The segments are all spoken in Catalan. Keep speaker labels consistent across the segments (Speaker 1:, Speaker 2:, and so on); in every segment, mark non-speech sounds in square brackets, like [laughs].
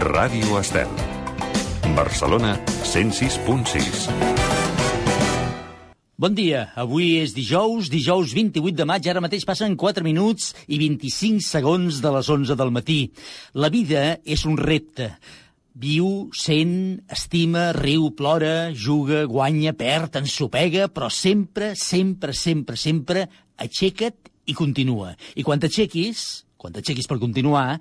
Speaker 1: Ràdio Estel. Barcelona 106.6.
Speaker 2: Bon dia, avui és dijous, dijous 28 de maig, ara mateix passen 4 minuts i 25 segons de les 11 del matí. La vida és un repte. Viu, sent, estima, riu, plora, juga, guanya, perd, ensopega, però sempre, sempre, sempre, sempre aixeca't i continua. I quan t'aixequis, quan t'aixequis per continuar,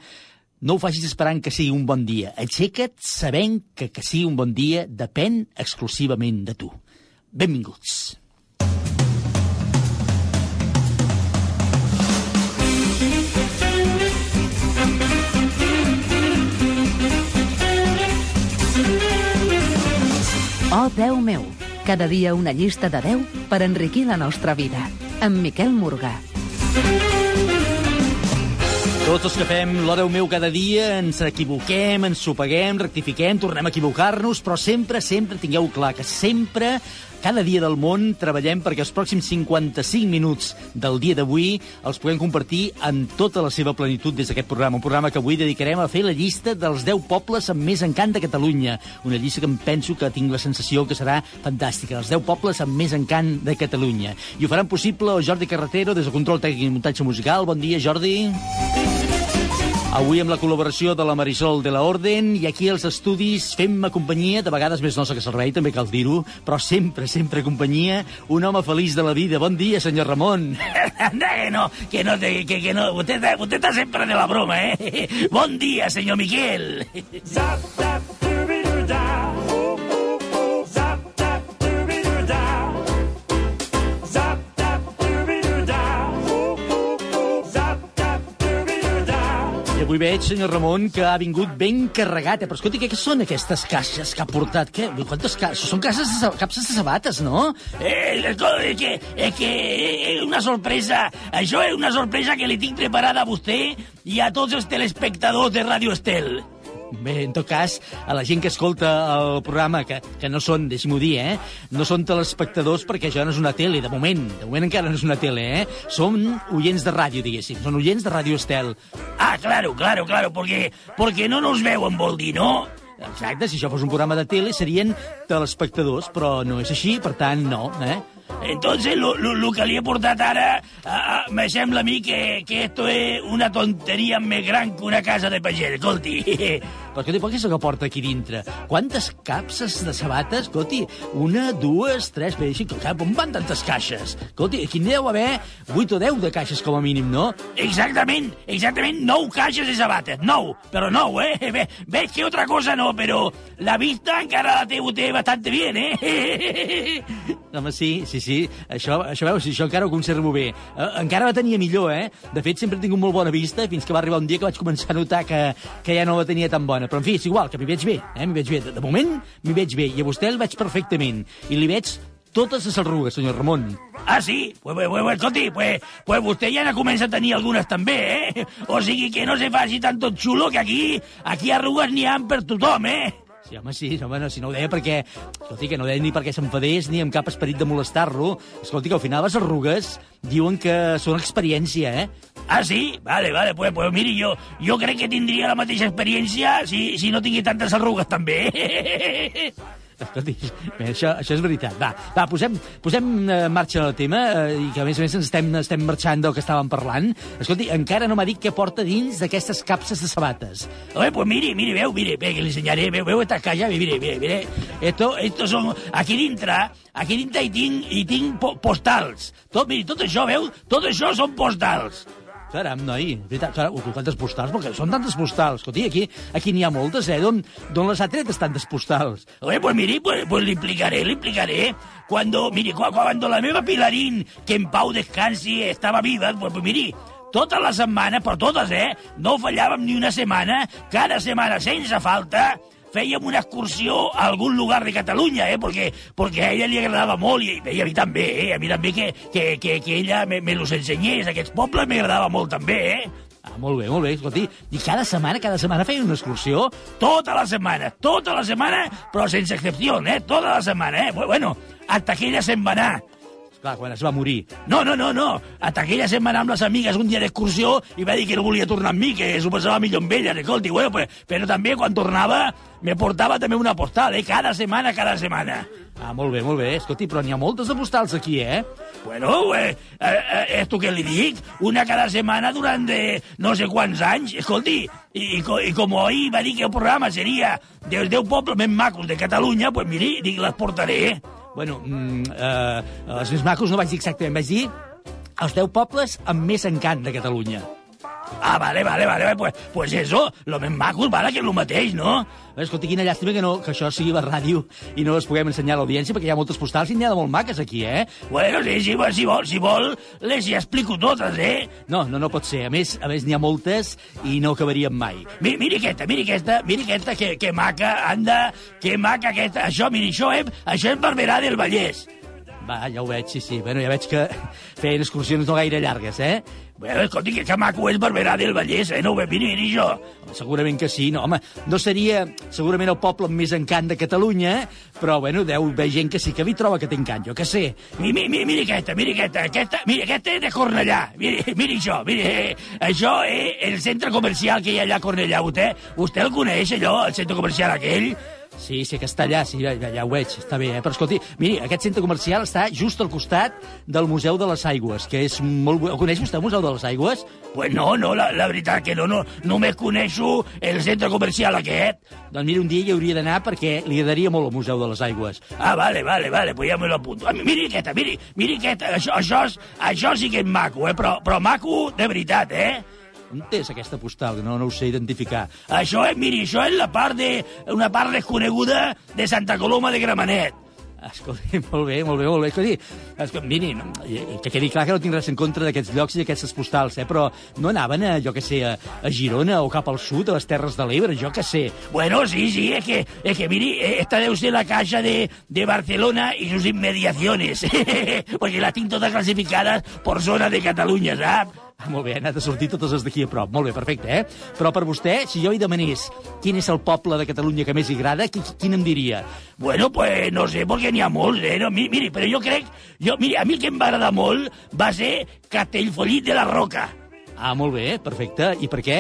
Speaker 2: no ho facis esperant que sigui un bon dia. Aixeca't sabent que que sigui un bon dia depèn exclusivament de tu. Benvinguts.
Speaker 3: Oh, Déu meu, cada dia una llista de 10 per enriquir la nostra vida. Amb Miquel Morgà.
Speaker 2: Tots els que fem l'Oreu meu cada dia ens equivoquem, ens sopeguem, rectifiquem, tornem a equivocar-nos, però sempre, sempre tingueu clar que sempre cada dia del món treballem perquè els pròxims 55 minuts del dia d'avui els puguem compartir en tota la seva plenitud des d'aquest programa. Un programa que avui dedicarem a fer la llista dels 10 pobles amb més encant de Catalunya. Una llista que em penso que tinc la sensació que serà fantàstica. Els 10 pobles amb més encant de Catalunya. I ho faran possible Jordi Carretero des del Control Tècnic i Muntatge Musical. Bon dia, Jordi. Avui amb la col·laboració de la Marisol de la Orden i aquí als estudis fem-me companyia, de vegades més nosa que servei, també cal dir-ho, però sempre, sempre companyia, un home feliç de la vida. Bon dia, senyor Ramon. [laughs]
Speaker 4: Anda, que no, que no, que, que no, está- usted está siempre de la broma, ¿eh? [laughs] Buen día, señor Miguel.
Speaker 5: Zap, zap, doobie-doo-dah.
Speaker 2: Avui veig, senyor Ramon, que ha vingut ben carregat. Eh? Però escolti, què són aquestes caixes que ha portat? Què? Quantes caixes? Són caixes de, capses de sabates, no?
Speaker 4: Eh, és que, és que és una sorpresa. Això és una sorpresa que li tinc preparada a vostè i a tots els telespectadors de Radio Estel.
Speaker 2: Bé, en tot cas, a la gent que escolta el programa, que, que no són, deixi-m'ho dir, eh? No són telespectadors perquè això no és una tele, de moment. De moment encara no és una tele, eh? Són oients de ràdio, diguéssim. Són oients de Ràdio Estel.
Speaker 4: Ah, claro, claro, claro, porque, porque no nos veuen, vol dir, no?
Speaker 2: Exacte, si això fos un programa de tele serien telespectadors, però no és així, per tant, no, eh?
Speaker 4: Entonces, lo, lo, lo que li he portat ara, ah, me sembla a mi que, que esto és una tonteria més gran que una casa de pagès, escolti.
Speaker 2: Però escolti, però què és el que porta aquí dintre? Quantes capses de sabates? Escolti, una, dues, tres... Bé, així, que on van tantes caixes? Escolti, aquí n'hi deu haver 8 o 10 de caixes com a mínim, no?
Speaker 4: Exactament, exactament, nou caixes de sabates, nou, però nou, eh? [laughs] Ve, veig que otra cosa no, però la vista encara la té vostè bastante bien, eh? [laughs]
Speaker 2: Home, sí, sí, sí. Això, això veus, això encara ho conservo bé. Eh, encara la tenia millor, eh? De fet, sempre he tingut molt bona vista, fins que va arribar un dia que vaig començar a notar que, que ja no la tenia tan bona. Però, en fi, és igual, que m'hi veig bé, eh? M'hi veig bé. De, de moment, m'hi veig bé. I a vostè el veig perfectament. I li veig totes les arrugues, senyor Ramon.
Speaker 4: Ah, sí? Pues, pues, pues, escolti, pues, pues vostè ja n'ha començat a tenir algunes també, eh? O sigui que no se faci tan tot xulo que aquí, aquí arrugues n'hi ha per tothom, eh?
Speaker 2: Sí, home, sí, home, no, si no ho deia perquè... Escolti, que no deia ni perquè s'enfadés ni amb cap esperit de molestar-lo. Escolti, que al final les arrugues diuen que són experiència, eh?
Speaker 4: Ah, sí? Vale, vale, pues, pues miri, jo, jo crec que tindria la mateixa experiència si, si no tingui tantes arrugues també. [laughs]
Speaker 2: Escolti, bé, això, això és veritat. Va, va posem, posem eh, en marxa el tema eh, i que, a més a més, estem, estem marxant del que estàvem parlant. Escolti, encara no m'ha dit què porta dins d'aquestes capses de sabates.
Speaker 4: Oye, pues mire, mire, veu, mire, ve, que le enseñaré, veu, veu estas calles, mire, mire, mire. Esto, esto son, aquí dintre, aquí dintre hi tinc, hi tinc po postals. Tot, mire, tot això, veu, tot això són postals.
Speaker 2: Caram, noi, veritat, caram, ui, quantes postals, perquè són tantes postals. Escolti, aquí aquí n'hi ha moltes, eh? D'on d'on les ha tret tantes postals?
Speaker 4: Oye, pues mire, pues, pues le explicaré, le explicaré. Cuando, mire, cu- cuando la meva Pilarín, que en pau descansi, estava viva, pues, pues mire, totes les setmanes, però totes, eh? No fallàvem ni una setmana, cada setmana sense falta, fèiem una excursió a algun lugar de Catalunya, eh? Porque, porque a ella li agradava molt, i, i a mi també, eh? A mi també que, que, que, que ella me, me los ensenyés, aquests pobles m'agradava molt també, eh?
Speaker 2: Ah, molt bé, molt bé, escolti. I cada setmana, cada setmana feia una excursió?
Speaker 4: Tota la setmana, tota la setmana, però sense excepció, eh? Tota la setmana, eh? Bueno, hasta que ella se'n va anar.
Speaker 2: Clar, quan es va morir.
Speaker 4: No, no, no, no. Hasta aquella setmana amb les amigues un dia d'excursió i va dir que no volia tornar amb mi, que s'ho passava millor amb ella. Escolti, bueno, pues, però també quan tornava me portava també una postal, eh? Cada setmana, cada setmana.
Speaker 2: Ah, molt bé, molt bé. Escolti, però n'hi ha moltes de postals aquí, eh?
Speaker 4: Bueno, eh, eh, eh, esto que li dic, una cada setmana durant de no sé quants anys. Escolti, i, i, i com ahir va dir que el programa seria dels 10 pobles més macos de Catalunya, pues miri, dic, les portaré.
Speaker 2: Bueno, mm, eh, els més macos no vaig dir exactament, vaig dir els 10 pobles amb més encant de Catalunya.
Speaker 4: Ah, vale, vale, vale, pues, pues eso, lo més macos, vale, que és el mateix, no?
Speaker 2: Escolta, quina llàstima que, no, que això sigui la ràdio i no les puguem ensenyar a l'audiència, perquè hi ha moltes postals i n'hi ha de molt maques aquí, eh?
Speaker 4: Bueno, sí, sí, si vol, si vol, les hi explico totes, eh?
Speaker 2: No, no, no pot ser. A més, a més n'hi ha moltes i no acabaríem mai.
Speaker 4: Miri, miri aquesta, miri aquesta, miri aquesta, que, que maca, anda, que maca aquesta. Això, miri, això, eh? Això és Barberà del Vallès.
Speaker 2: Va, ja ho veig, sí, sí. Bueno, ja veig que feien excursions no gaire llargues, eh?
Speaker 4: Bueno, escolti, que, que maco és Barberà del Vallès, eh? No ho ve, miri, miri això.
Speaker 2: Home, Segurament que sí, no, home. No seria segurament el poble amb més encant de Catalunya, però, bueno, deu haver gent que sí que vi troba que té encant, jo que sé.
Speaker 4: Miri, miri, miri, miri aquesta, miri aquesta, aquesta, miri, aquesta és de Cornellà. Miri, miri això, miri, eh, això és el centre comercial que hi ha allà a Cornellà. Vostè, vostè el coneix, allò, el centre comercial aquell?
Speaker 2: Sí, sí, que està allà, sí, ja, ja ho veig, està bé, eh? Però escolti, miri, aquest centre comercial està just al costat del Museu de les Aigües, que és molt... El coneix vostè, el Museu de les Aigües?
Speaker 4: Pues no, no, la, la veritat que no, no, només coneixo el centre comercial aquest.
Speaker 2: Doncs mira, un dia hi hauria d'anar perquè li agradaria molt el Museu de les Aigües.
Speaker 4: Ah, vale, vale, vale, pues ja me lo apunto. Ah, miri aquesta, miri, miri aquesta, això, això, és, això sí que és maco, eh? però, però maco de veritat, eh?
Speaker 2: On és aquesta postal? No, no ho sé identificar.
Speaker 4: Això és, miri, això és la part de, una part desconeguda de Santa Coloma de Gramenet.
Speaker 2: Escolti, [laughs] molt bé, molt bé, molt bé. Escolti, escolti miri, no, i- i que quedi clar que no tinc res en contra d'aquests llocs i d'aquestes postals, eh? però no anaven a, jo que sé, a, a Girona o cap al sud, a les Terres de l'Ebre, jo que sé.
Speaker 4: Bueno, sí, sí, es que, es que mire, eh, esta debe ser la casa de, de Barcelona y sus inmediaciones, [laughs] porque las tinc todas clasificadas por zona de Catalunya, sap?
Speaker 2: Ah, molt bé, ha anat a sortir totes les d'aquí a prop. Molt bé, perfecte, eh? Però per vostè, si jo hi demanés quin és el poble de Catalunya que més li agrada, qui, quin em diria?
Speaker 4: Bueno, pues no sé, porque n'hi ha molts, eh? No, mi- miri, però jo crec... Jo, miri, a mi el que em va agradar molt va ser Castellfollit de la Roca.
Speaker 2: Ah, molt bé, perfecte. I per què?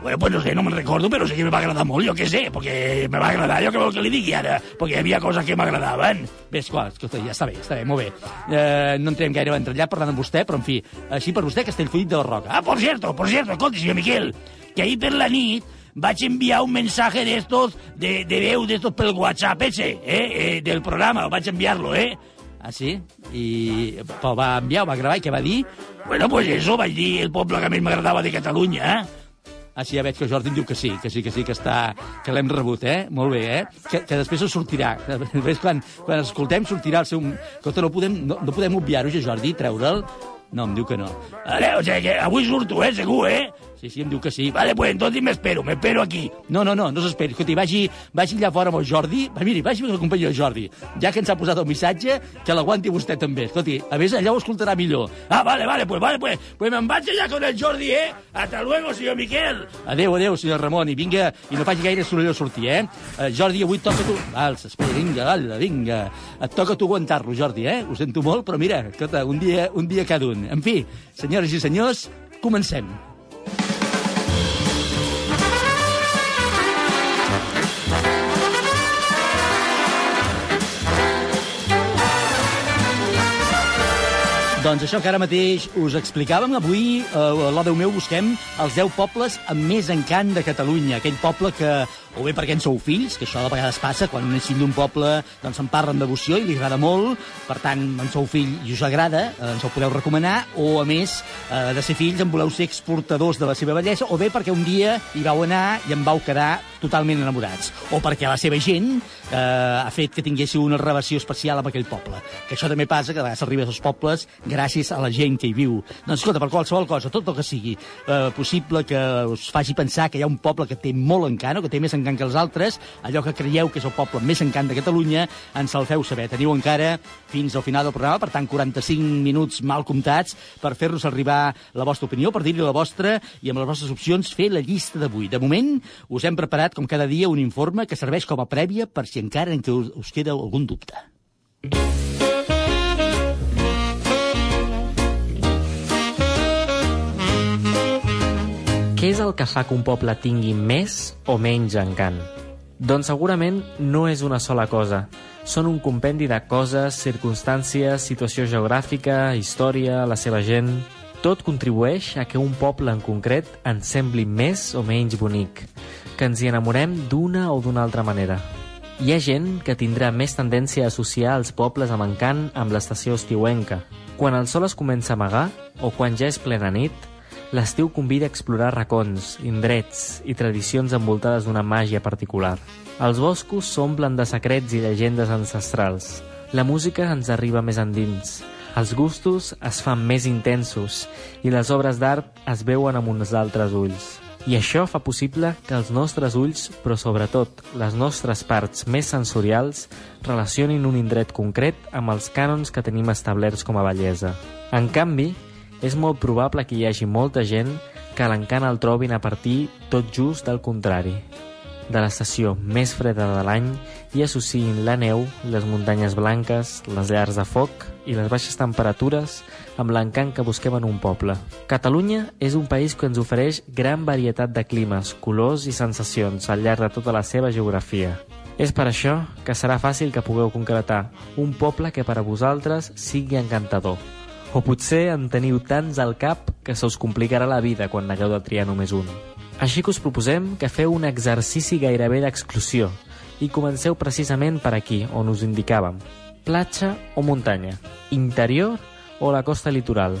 Speaker 4: Bueno, pues no sé, no me'n recordo, però sé que me va agradar molt, jo què sé, perquè me va agradar, jo què vol que li digui ara, perquè hi havia coses que m'agradaven.
Speaker 2: Bé, esclar, escolta, ja està bé, està bé, molt bé. Eh, no entrem gaire entrellat parlant amb vostè, però, en fi, així per vostè, Castellfollit de la Roca.
Speaker 4: Ah, por cierto, por cierto, escolti, senyor Miquel, que ahir per la nit vaig enviar un mensaje de estos, de, de veu d'estos pel WhatsApp ese, eh, eh, del programa, vaig enviar-lo, eh?
Speaker 2: Ah, sí? I però va enviar, va gravar, i què va dir?
Speaker 4: Bueno, pues eso, vaig dir el poble que més m'agradava de Catalunya, eh?
Speaker 2: Ah, sí, ja veig que Jordi diu que sí, que sí, que sí, que està... que l'hem rebut, eh? Molt bé, eh? Que, que després us sortirà. Després, quan, quan escoltem, sortirà el seu... Escolta, no podem, no, no podem obviar-ho, Jordi, treure'l? No, em diu que no.
Speaker 4: Vale, o que avui surto, eh, segur, eh?
Speaker 2: Sí, sí, em diu que sí.
Speaker 4: Vale, pues entonces me espero, me espero aquí.
Speaker 2: No, no, no, no s'esperi. Escolti, vagi, vagi allà fora amb el Jordi. Va, miri, vagi amb el company del Jordi. Ja que ens ha posat el missatge, que l'aguanti vostè també. Escolti, a més, allà ho escoltarà millor.
Speaker 4: Ah, vale, vale, pues vale, pues, pues me'n vaig allà con el Jordi, eh? Hasta luego, senyor Miquel.
Speaker 2: Adéu, adéu, senyor Ramon, i vinga, i no faci gaire soroll al sortir, eh? Uh, Jordi, avui toca tu... Vals, espera, vinga, ala, vinga. Et toca tu aguantar-lo, Jordi, eh? Ho sento molt, però mira, escolta, un dia, un dia cada un. En fi, senyores i senyors, comencem. Doncs això que ara mateix us explicàvem, avui eh, a l'Odeu meu busquem els 10 pobles amb més encant de Catalunya. Aquell poble que, o bé perquè en sou fills, que això de vegades passa, quan un és fill d'un poble doncs se'n parla amb devoció i li agrada molt, per tant, en sou fill i us agrada, eh, ens el podeu recomanar, o a més eh, de ser fills en voleu ser exportadors de la seva bellesa, o bé perquè un dia hi vau anar i en vau quedar totalment enamorats, o perquè la seva gent eh, ha fet que tinguéssiu una relació especial amb aquell poble. Que això també passa, que a vegades arribes als pobles gràcies a la gent que hi viu. Doncs escolta, per qualsevol cosa, tot el que sigui eh, possible que us faci pensar que hi ha un poble que té molt encant que té més encant que els altres, allò que creieu que és el poble més encant de Catalunya, ens el feu saber. Teniu encara fins al final del programa, per tant, 45 minuts mal comptats per fer-nos arribar la vostra opinió, per dir-li la vostra i amb les vostres opcions fer la llista d'avui. De moment, us hem preparat, com cada dia, un informe que serveix com a prèvia per si encara en què us, us queda algun dubte.
Speaker 6: Què és el que fa que un poble tingui més o menys encant? Doncs segurament no és una sola cosa. Són un compendi de coses, circumstàncies, situació geogràfica, història, la seva gent... Tot contribueix a que un poble en concret ens sembli més o menys bonic, que ens hi enamorem d'una o d'una altra manera. Hi ha gent que tindrà més tendència a associar els pobles amb encant amb l'estació estiuenca. Quan el sol es comença a amagar, o quan ja és plena nit, l'estiu convida a explorar racons, indrets i tradicions envoltades d'una màgia particular. Els boscos s'omplen de secrets i llegendes ancestrals. La música ens arriba més endins. Els gustos es fan més intensos i les obres d'art es veuen amb uns altres ulls. I això fa possible que els nostres ulls, però sobretot les nostres parts més sensorials, relacionin un indret concret amb els cànons que tenim establerts com a bellesa. En canvi, és molt probable que hi hagi molta gent que l'encant el trobin a partir tot just del contrari de l'estació més freda de l'any i associïn la neu, les muntanyes blanques, les llars de foc i les baixes temperatures amb l'encant que busquem en un poble. Catalunya és un país que ens ofereix gran varietat de climes, colors i sensacions al llarg de tota la seva geografia. És per això que serà fàcil que pugueu concretar un poble que per a vosaltres sigui encantador. O potser en teniu tants al cap que se us complicarà la vida quan n'hagueu de triar només un. Així que us proposem que feu un exercici gairebé d'exclusió i comenceu precisament per aquí, on us indicàvem. Platja o muntanya? Interior o la costa litoral?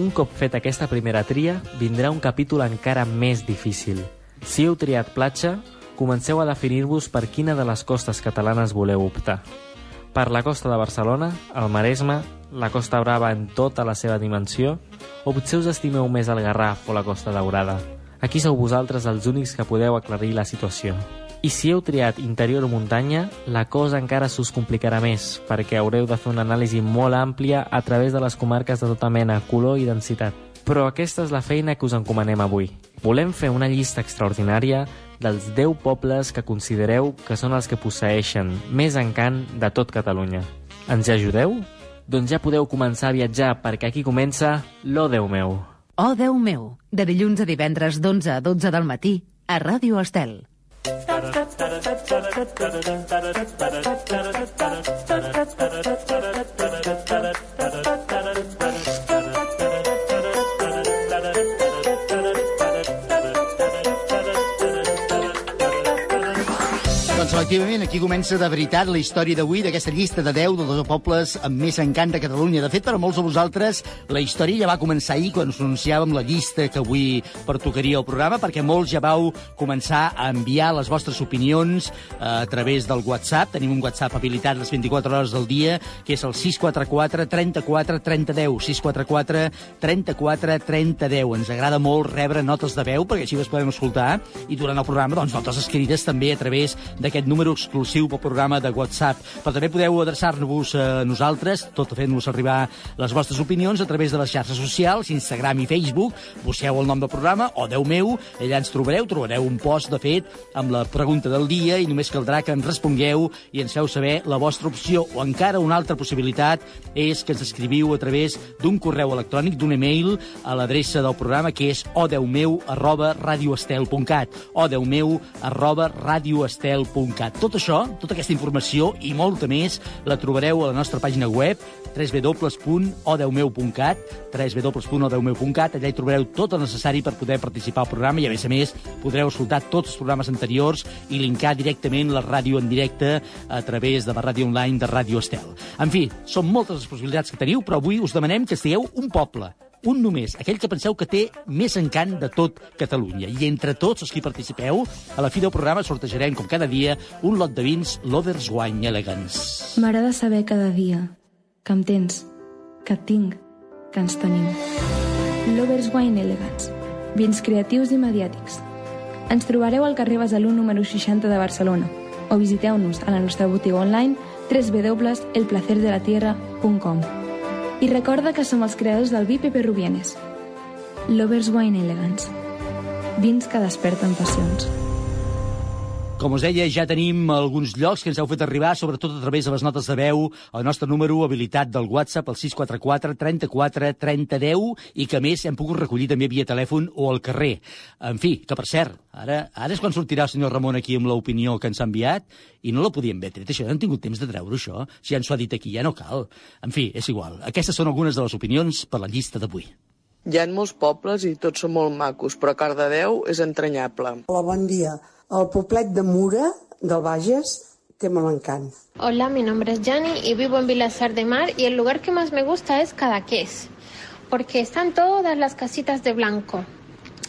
Speaker 6: Un cop fet aquesta primera tria, vindrà un capítol encara més difícil. Si heu triat platja, comenceu a definir-vos per quina de les costes catalanes voleu optar. Per la costa de Barcelona, el Maresme, la Costa Brava en tota la seva dimensió, o potser us estimeu més el Garraf o la Costa Daurada? Aquí sou vosaltres els únics que podeu aclarir la situació. I si heu triat interior o muntanya, la cosa encara s'us complicarà més, perquè haureu de fer una anàlisi molt àmplia a través de les comarques de tota mena, color i densitat. Però aquesta és la feina que us encomanem avui. Volem fer una llista extraordinària dels 10 pobles que considereu que són els que posseixen més encant de tot Catalunya. Ens hi ajudeu? Doncs ja podeu començar a viatjar, perquè aquí comença l'O Déu meu.
Speaker 3: Oh, Déu meu, de dilluns a divendres d'11 a 12 del matí, a Ràdio Estel.
Speaker 2: Efectivament, aquí comença de veritat la història d'avui d'aquesta llista de 10 dels pobles amb més encant de Catalunya. De fet, per a molts de vosaltres, la història ja va començar ahir quan anunciàvem la llista que avui pertocaria al programa, perquè molts ja vau començar a enviar les vostres opinions eh, a través del WhatsApp. Tenim un WhatsApp habilitat les 24 hores del dia, que és el 644 34 30 10. 644 34 30 10. Ens agrada molt rebre notes de veu, perquè així les podem escoltar, i durant el programa, doncs, notes escrites també a través d'aquest número exclusiu pel programa de WhatsApp. Però també podeu adreçar-vos a nosaltres, tot fent-nos arribar les vostres opinions a través de les xarxes socials, Instagram i Facebook. Busqueu el nom del programa, o Déu meu, allà ens trobareu, trobareu un post, de fet, amb la pregunta del dia i només caldrà que ens respongueu i ens feu saber la vostra opció. O encara una altra possibilitat és que ens escriviu a través d'un correu electrònic, d'un email, a l'adreça del programa, que és odeumeu arroba radioestel.cat odeumeu arroba radioestel.cat Tot això, tota aquesta informació i molta més la trobareu a la nostra pàgina web www.odeumeu.cat www.odeumeu.cat Allà hi trobareu tot el necessari per poder participar al programa i, a més a més, podreu escoltar tots els programes anteriors i linkar directament la ràdio en directe a través de la ràdio online de Ràdio Estel. En fi, són moltes les possibilitats que teniu, però avui us demanem que estigueu un poble, un només, aquell que penseu que té més encant de tot Catalunya. I entre tots els que participeu, a la fi del programa sortejarem, com cada dia, un lot de vins Lovers Wine Elegance.
Speaker 7: M'agrada saber cada dia que em tens, que et tinc, que ens tenim. Lovers Wine Elegance. Vins creatius i mediàtics. Ens trobareu al carrer Besalú número 60 de Barcelona o visiteu-nos a la nostra botiga online www.elplacerdelatierra.com I recorda que som els creadors del vi Pepe Rubienes. Lovers Wine Elegance. Vins que desperten passions.
Speaker 2: Com us deia, ja tenim alguns llocs que ens heu fet arribar, sobretot a través de les notes de veu, el nostre número habilitat del WhatsApp, el 644 34 30 10, i que a més hem pogut recollir també via telèfon o al carrer. En fi, que per cert, ara, ara és quan sortirà el senyor Ramon aquí amb l'opinió que ens ha enviat, i no la podíem haver tret, això, no hem tingut temps de treure això, si ja ens ho ha dit aquí, ja no cal. En fi, és igual. Aquestes són algunes de les opinions per la llista d'avui.
Speaker 8: Hi ha molts pobles i tots són molt macos, però Cardedeu és entranyable.
Speaker 9: Hola, bon dia. El poblet de Mura, del Bages, té molt encant.
Speaker 10: Hola, mi nombre es Jani y vivo en Vilasar de Mar y el lugar que más me gusta es Cadaqués, porque están todas las casitas de blanco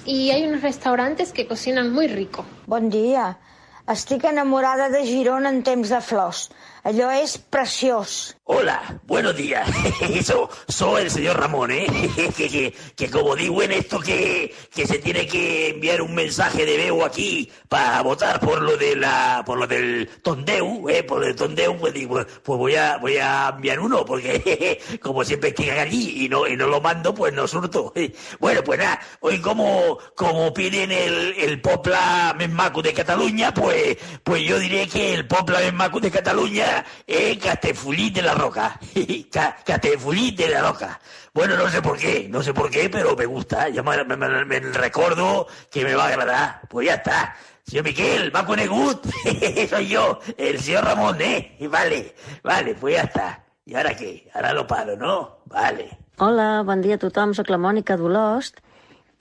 Speaker 10: y hay unos restaurantes que cocinan muy rico.
Speaker 11: Bon dia. Estic enamorada de Girona en temps de flors. Allò és preciós.
Speaker 4: Hola, buenos días. [laughs] Soy el señor Ramón, ¿eh? [laughs] Que, que, que como digo en esto que, que se tiene que enviar un mensaje de veo aquí para votar por lo de la, por lo del Tondeu, ¿eh? Por el Tondeu, pues digo, pues voy a, voy a enviar uno, porque [laughs] como siempre estoy allí y no, y no lo mando, pues no surto. Bueno, pues nada, hoy como, como piden el, el Popla més maco de Cataluña, pues, pues yo diré que el Popla més maco de Cataluña es Castellfollit de la Roca. [laughs] Ca- Castellfollit de la Roca. Bueno, no sé por qué, no sé por qué, pero me gusta. Ya me, me, me- me recuerdo que me va a agradar. Pues ya está. Señor Miquel, Maco Negut, [laughs] soy yo, el señor Ramón, ¿eh? Vale, vale, pues ya está. ¿Y ahora qué? Ahora lo paro, ¿no? Vale.
Speaker 12: Hola, bon dia a tothom, sóc la Mònica d'Olost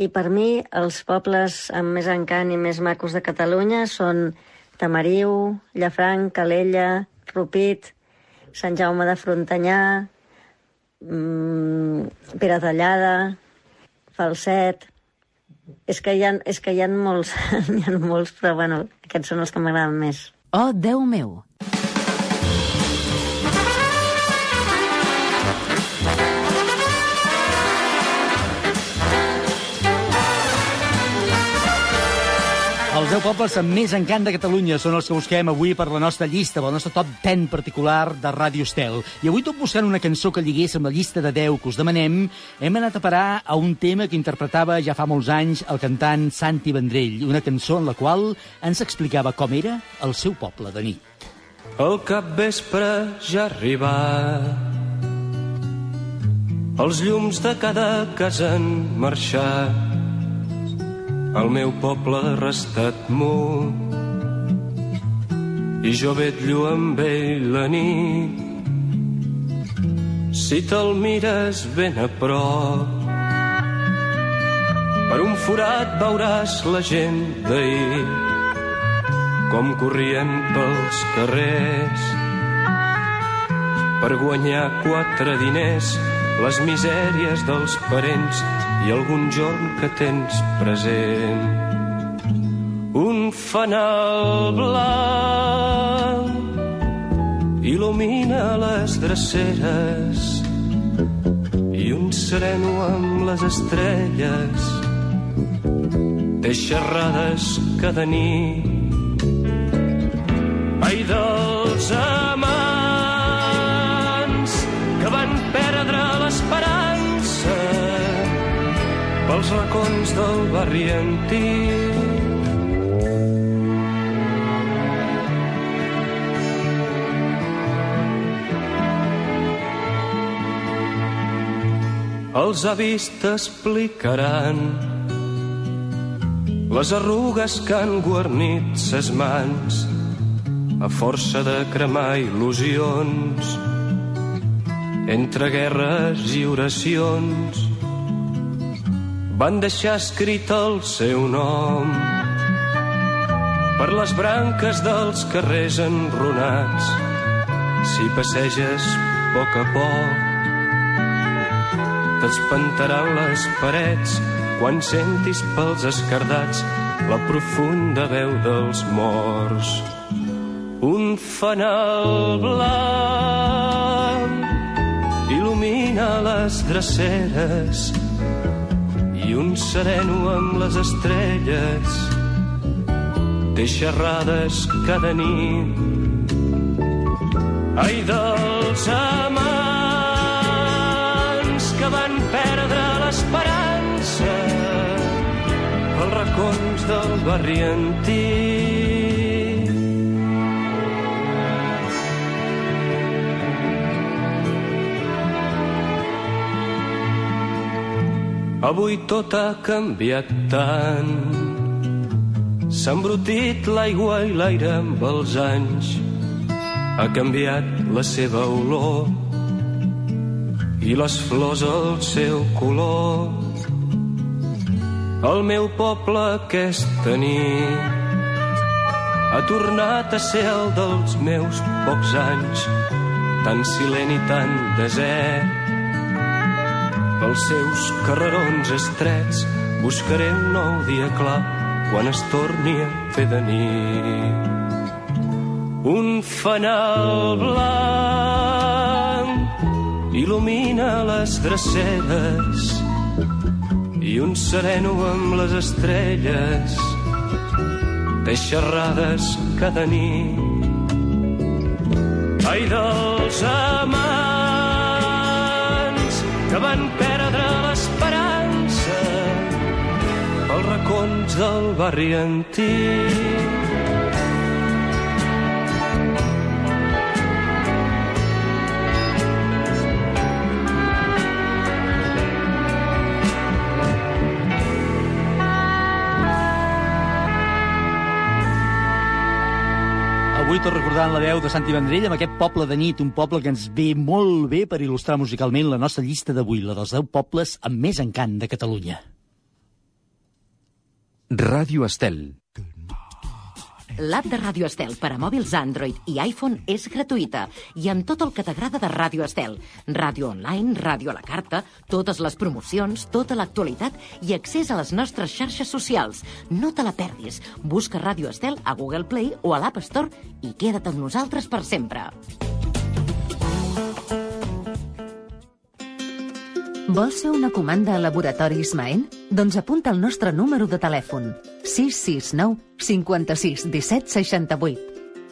Speaker 12: i per mi els pobles amb més encant i més macos de Catalunya són Tamariu, Llafranc, Calella, Rupit, Sant Jaume de Frontanyà, mm, Peratallada, Falset... És que hi ha, és que hi ha molts, [laughs] hi ha molts, però bueno, aquests són els que m'agraden més.
Speaker 3: Oh, Déu meu!
Speaker 2: Els 10 pobles amb més encant de Catalunya són els que busquem avui per la nostra llista, pel nostre top 10 particular de Ràdio Estel. I avui, tot buscant una cançó que lligués amb la llista de 10 que us demanem, hem anat a parar a un tema que interpretava ja fa molts anys el cantant Santi Vendrell, una cançó en la qual ens explicava com era el seu poble de nit.
Speaker 13: El capvespre ja ha arribat. Els llums de cada casa han marxat. El meu poble ha restat mut. I jo vetllo amb ell la nit. Si te'l mires ben a prop, per un forat veuràs la gent d'ahir com corrien pels carrers per guanyar quatre diners les misèries dels parents i algun jorn que tens present. Un fanal blanc il·lumina les dreceres i un sereno amb les estrelles té xerrades cada nit Ai dels amants pels racons del barri antic. Els avis t'explicaran les arrugues que han guarnit ses mans a força de cremar il·lusions entre guerres i oracions van deixar escrit el seu nom per les branques dels carrers enrunats. Si passeges a poc a poc t'espantaran les parets quan sentis pels escardats la profunda veu dels morts. Un fanal blanc il·lumina les dreceres i un sereno amb les estrelles. Té xerrades cada nit. Ai dels amants que van perdre l'esperança. Pels racons del barri antic Avui tot ha canviat tant. S'ha embrutit l'aigua i l'aire amb els anys. Ha canviat la seva olor i les flors el seu color. El meu poble aquesta nit ha tornat a ser el dels meus pocs anys, tan silent i tan desert. Pels seus carrerons estrets buscaré un nou dia clar quan es torni a fer de nit. Un fanal blanc il·lumina les dreceres i un sereno amb les estrelles té xerrades cada nit. Ai dels amants que van perdre l'esperança pels racons del barri antic.
Speaker 2: Avui tot recordant la veu de Santi Vendrell amb aquest poble de nit, un poble que ens ve molt bé per il·lustrar musicalment la nostra llista d'avui, la dels 10 pobles amb més encant de Catalunya.
Speaker 1: Ràdio Estel.
Speaker 14: L'app de Ràdio Estel per a mòbils Android i iPhone és gratuïta i amb tot el que t'agrada de Ràdio Estel. Ràdio online, ràdio a la carta, totes les promocions, tota l'actualitat i accés a les nostres xarxes socials. No te la perdis. Busca Ràdio Estel a Google Play o a l'App Store i queda't amb nosaltres per sempre.
Speaker 3: Vols fer una comanda a Laboratoris Maen? Doncs apunta el nostre número de telèfon. 669 56 17 68.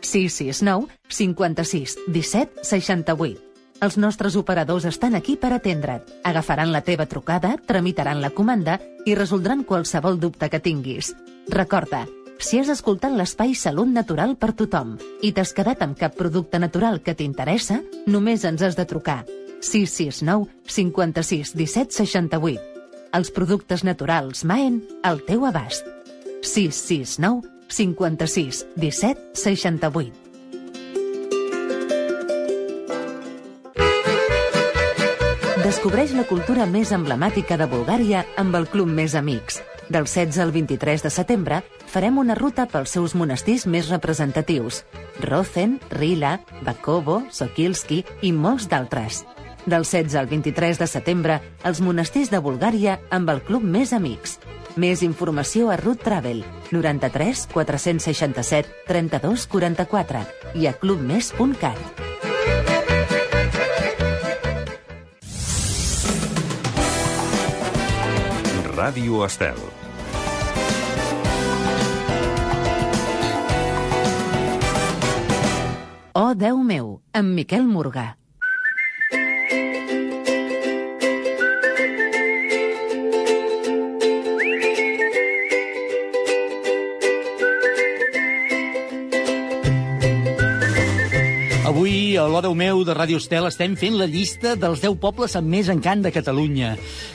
Speaker 3: 669 56 17 68. Els nostres operadors estan aquí per atendre't. Agafaran la teva trucada, tramitaran la comanda i resoldran qualsevol dubte que tinguis. Recorda, si has escoltat l'espai Salut Natural per tothom i t'has quedat amb cap producte natural que t'interessa, només ens has de trucar 669 56 17 68. Els productes naturals Maen al teu abast. 669 56 17 68. Descobreix la cultura més emblemàtica de Bulgària amb el Club Més Amics. Del 16 al 23 de setembre farem una ruta pels seus monestirs més representatius. Rozen, Rila, Bakovo, Sokilski i molts d'altres. Del 16 al 23 de setembre, els monestirs de Bulgària amb el Club Més Amics. Més informació a Root Travel, 93 467 32 44 i a clubmes.cat.
Speaker 1: Ràdio Estel.
Speaker 3: Oh, Déu meu, amb Miquel Morgà.
Speaker 2: L'O Déu meu de Ràdio Estel, estem fent la llista dels 10 pobles amb més encant de Catalunya.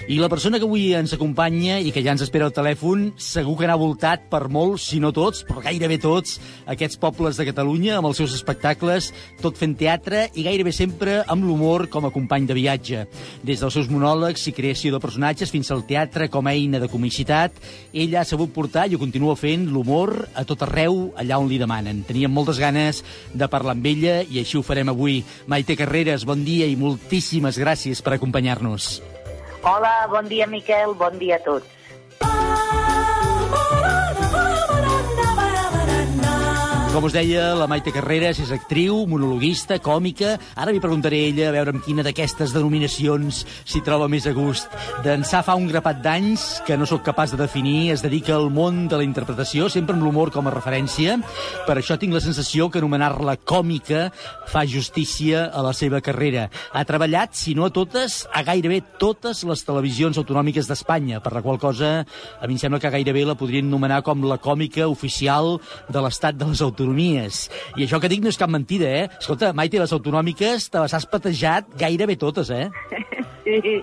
Speaker 2: I la persona que avui ens acompanya i que ja ens espera al telèfon, segur que n'ha voltat per molts, si no tots, però gairebé tots, aquests pobles de Catalunya amb els seus espectacles, tot fent teatre i gairebé sempre amb l'humor com a company de viatge. Des dels seus monòlegs i creació de personatges fins al teatre com a eina de comicitat, ella ha sabut portar i ho continua fent l'humor a tot arreu, allà on li demanen. Teníem moltes ganes de parlar amb ella i així ho farem avui. Maite Carreras, bon dia i moltíssimes gràcies per acompanyar-nos.
Speaker 15: Hola, bon dia, Miquel, bon dia a tots.
Speaker 2: Com us deia, la Maite Carreras és actriu, monologuista, còmica. Ara li preguntaré a ella a veure amb quina d'aquestes denominacions s'hi troba més a gust. D'ençà fa un grapat d'anys que no sóc capaç de definir, es dedica al món de la interpretació, sempre amb l'humor com a referència. Per això tinc la sensació que anomenar-la còmica fa justícia a la seva carrera. Ha treballat, si no a totes, a gairebé totes les televisions autonòmiques d'Espanya, per la qual cosa a mi em sembla que gairebé la podrien anomenar com la còmica oficial de l'estat de les autonomies. I això que dic no és cap mentida, eh? Escolta, Maite, les autonòmiques te les has patejat gairebé totes, eh? [laughs]
Speaker 15: Sí,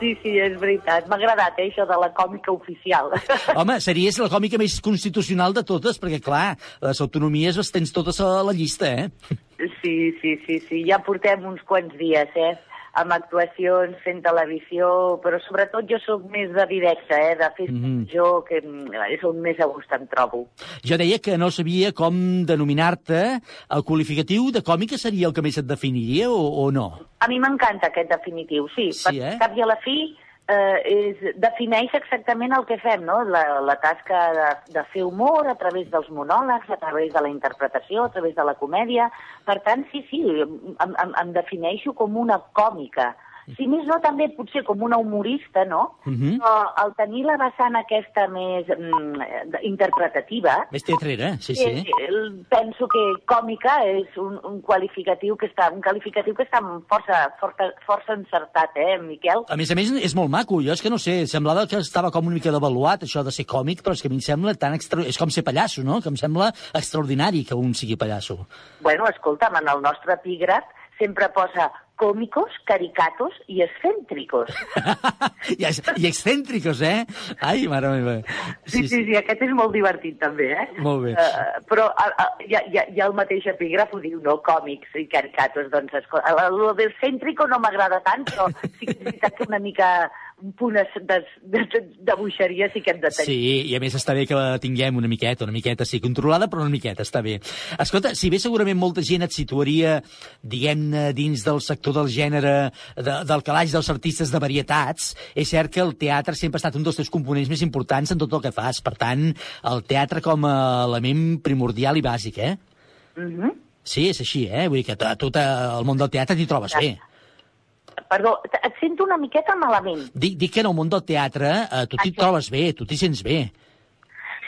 Speaker 15: Sí, sí, és veritat. M'ha agradat, eh, això de la còmica oficial. [laughs]
Speaker 2: Home, series la còmica més constitucional de totes, perquè, clar, les autonomies les tens totes a la llista, eh?
Speaker 15: Sí, sí, sí, sí. Ja portem uns quants dies, eh? Amb actuacions, fent televisió, però sobretot jo sóc més de directe, eh? de fer
Speaker 2: Mhm.
Speaker 15: jo, que mm, és on més a gust em trobo.
Speaker 2: Jo deia que no sabia com denominar-te. El qualificatiu de còmica seria el que més et definiria o, o no?
Speaker 15: A mi m'encanta aquest definitiu, sí.
Speaker 2: Sí,
Speaker 15: per
Speaker 2: eh?
Speaker 15: cap i a la fi eh, és, defineix exactament el que fem, no? La, la tasca de, de fer humor a través dels monòlegs, a través de la interpretació, a través de la comèdia. Per tant, sí, sí, em, em, em defineixo com una còmica. Si més no, també potser com una humorista, no?
Speaker 2: Mhm.
Speaker 15: Però al tenir la vessant aquesta més mm, interpretativa,
Speaker 2: Més teatrera, sí, sí.
Speaker 15: Eh, eh, penso que còmica és un, un qualificatiu que està un qualificatiu que està força, força, força encertat, eh, Miquel?
Speaker 2: A més a més, és molt maco. Jo és que no sé, semblava que estava com una mica devaluat, això de ser còmic, però és que a mi em sembla tan extra... És com ser pallasso, no? Que em sembla extraordinari que un sigui pallasso.
Speaker 15: Bueno, escolta'm, en el nostre epígraf sempre posa còmicos, caricatos i excèntricos. [laughs]
Speaker 2: I, I excèntricos, eh? Ai, mare meva.
Speaker 15: Sí, sí, sí, aquest és molt divertit també, eh?
Speaker 2: Molt bé.
Speaker 15: Uh, però uh, uh, ja, ja, ja el mateix epígraf ho diu, no? Còmics i caricatos, doncs, el, el del cèntrico no m'agrada tant, però sí que és veritat que una mica un punt de, de, de, de buixeria sí que hem de tenir.
Speaker 2: Sí, i a més està bé que la tinguem una miqueta, una miqueta, sí, controlada, però una miqueta, està bé. Escolta, si bé segurament molta gent et situaria, diguem-ne, dins del sector del gènere, de, del calaix dels artistes de varietats, és cert que el teatre sempre ha estat un dels teus components més importants en tot el que fas. Per tant, el teatre com a element primordial i bàsic, eh?
Speaker 15: Mm -hmm.
Speaker 2: Sí, és així, eh? Vull dir que a tot el món del teatre t'hi trobes bé.
Speaker 15: Perdó, et sento una miqueta malament.
Speaker 2: Dic, dic que en el món del teatre eh, tu t'hi trobes bé, tu t'hi sents bé.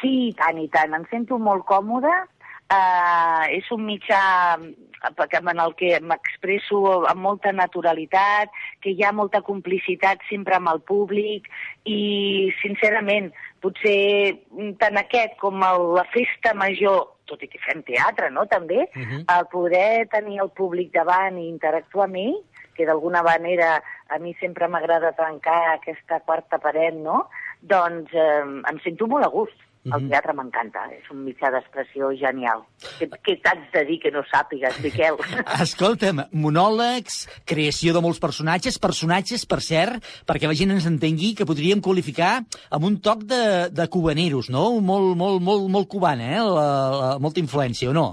Speaker 15: Sí, i tant, i tant. Em sento molt còmoda. Uh, és un mitjà en el que m'expresso amb molta naturalitat, que hi ha molta complicitat sempre amb el públic i, sincerament, potser tant aquest com el, la festa major, tot i que fem teatre, no?, també,
Speaker 2: Mhm.
Speaker 15: el poder tenir el públic davant i interactuar amb ell, que d'alguna manera a mi sempre m'agrada trencar aquesta quarta paret, no?, doncs eh, em sento molt a gust. El teatre m'encanta, és un mitjà d'expressió genial. Què, què t'haig de dir que no sàpigues, Miquel? [laughs]
Speaker 2: Escolta'm, monòlegs, creació de molts personatges, personatges, per cert, perquè la gent ens entengui, que podríem qualificar amb un toc de, de cubaneros, no? Molt, molt, molt, molt cubana, eh? La, la, molta influència, o no?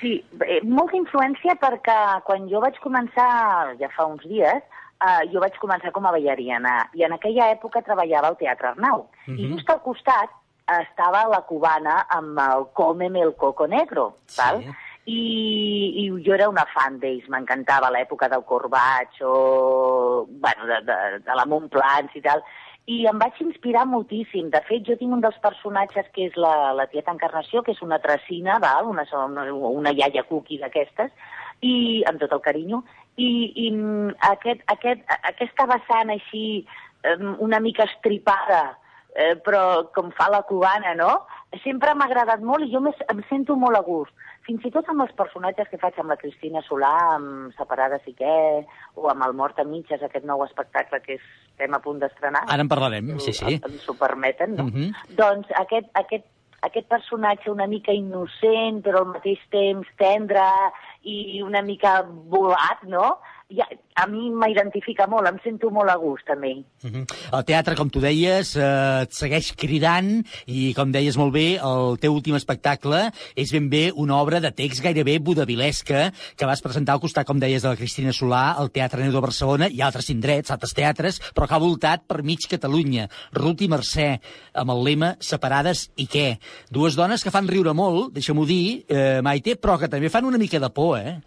Speaker 15: Sí, eh, molta influència perquè quan jo vaig començar, ja fa uns dies, eh, jo vaig començar com a ballarina i en aquella època treballava al Teatre Arnau. I
Speaker 16: Mhm.
Speaker 15: just al costat estava la cubana amb el Cómeme el Coco Negro, val? I, i jo era una fan d'ells, m'encantava l'època del Corbacho, bueno, de, de, de la Montplans i tal, i em vaig inspirar moltíssim. De fet, jo tinc un dels personatges que és la, la tieta Encarnació, que és una tracina, val? Una, una, una iaia cookie d'aquestes, i amb tot el carinyo, i, i mm, aquest, aquest, aquesta vessant així una mica estripada, eh, però com fa la cubana, no? Sempre m'ha agradat molt i jo em sento molt a gust. Fins i tot amb els personatges que faig amb la Cristina Solà, amb Separades i què, o amb el Mort a mitges, aquest nou espectacle que estem a punt d'estrenar.
Speaker 2: Ara en parlarem, sí, sí.
Speaker 15: Ens ho permeten, no?
Speaker 2: Mhm.
Speaker 15: Doncs aquest, aquest, aquest personatge una mica innocent, però al mateix temps tendre i una mica volat, no? Ja, a mi m'identifica molt, em sento molt a gust amb ell.
Speaker 2: Mhm. El teatre, com tu deies, eh, et segueix cridant i, com deies molt bé, el teu últim espectacle és ben bé una obra de text gairebé budavilesca que vas presentar al costat, com deies, de la Cristina Solà, al Teatre Neu de Barcelona i altres indrets, altres teatres, però que ha voltat per mig Catalunya. Ruth i Mercè, amb el lema Separades i què? Dues dones que fan riure molt, deixa-m'ho dir, eh, Maite, però que també fan una mica de por, eh?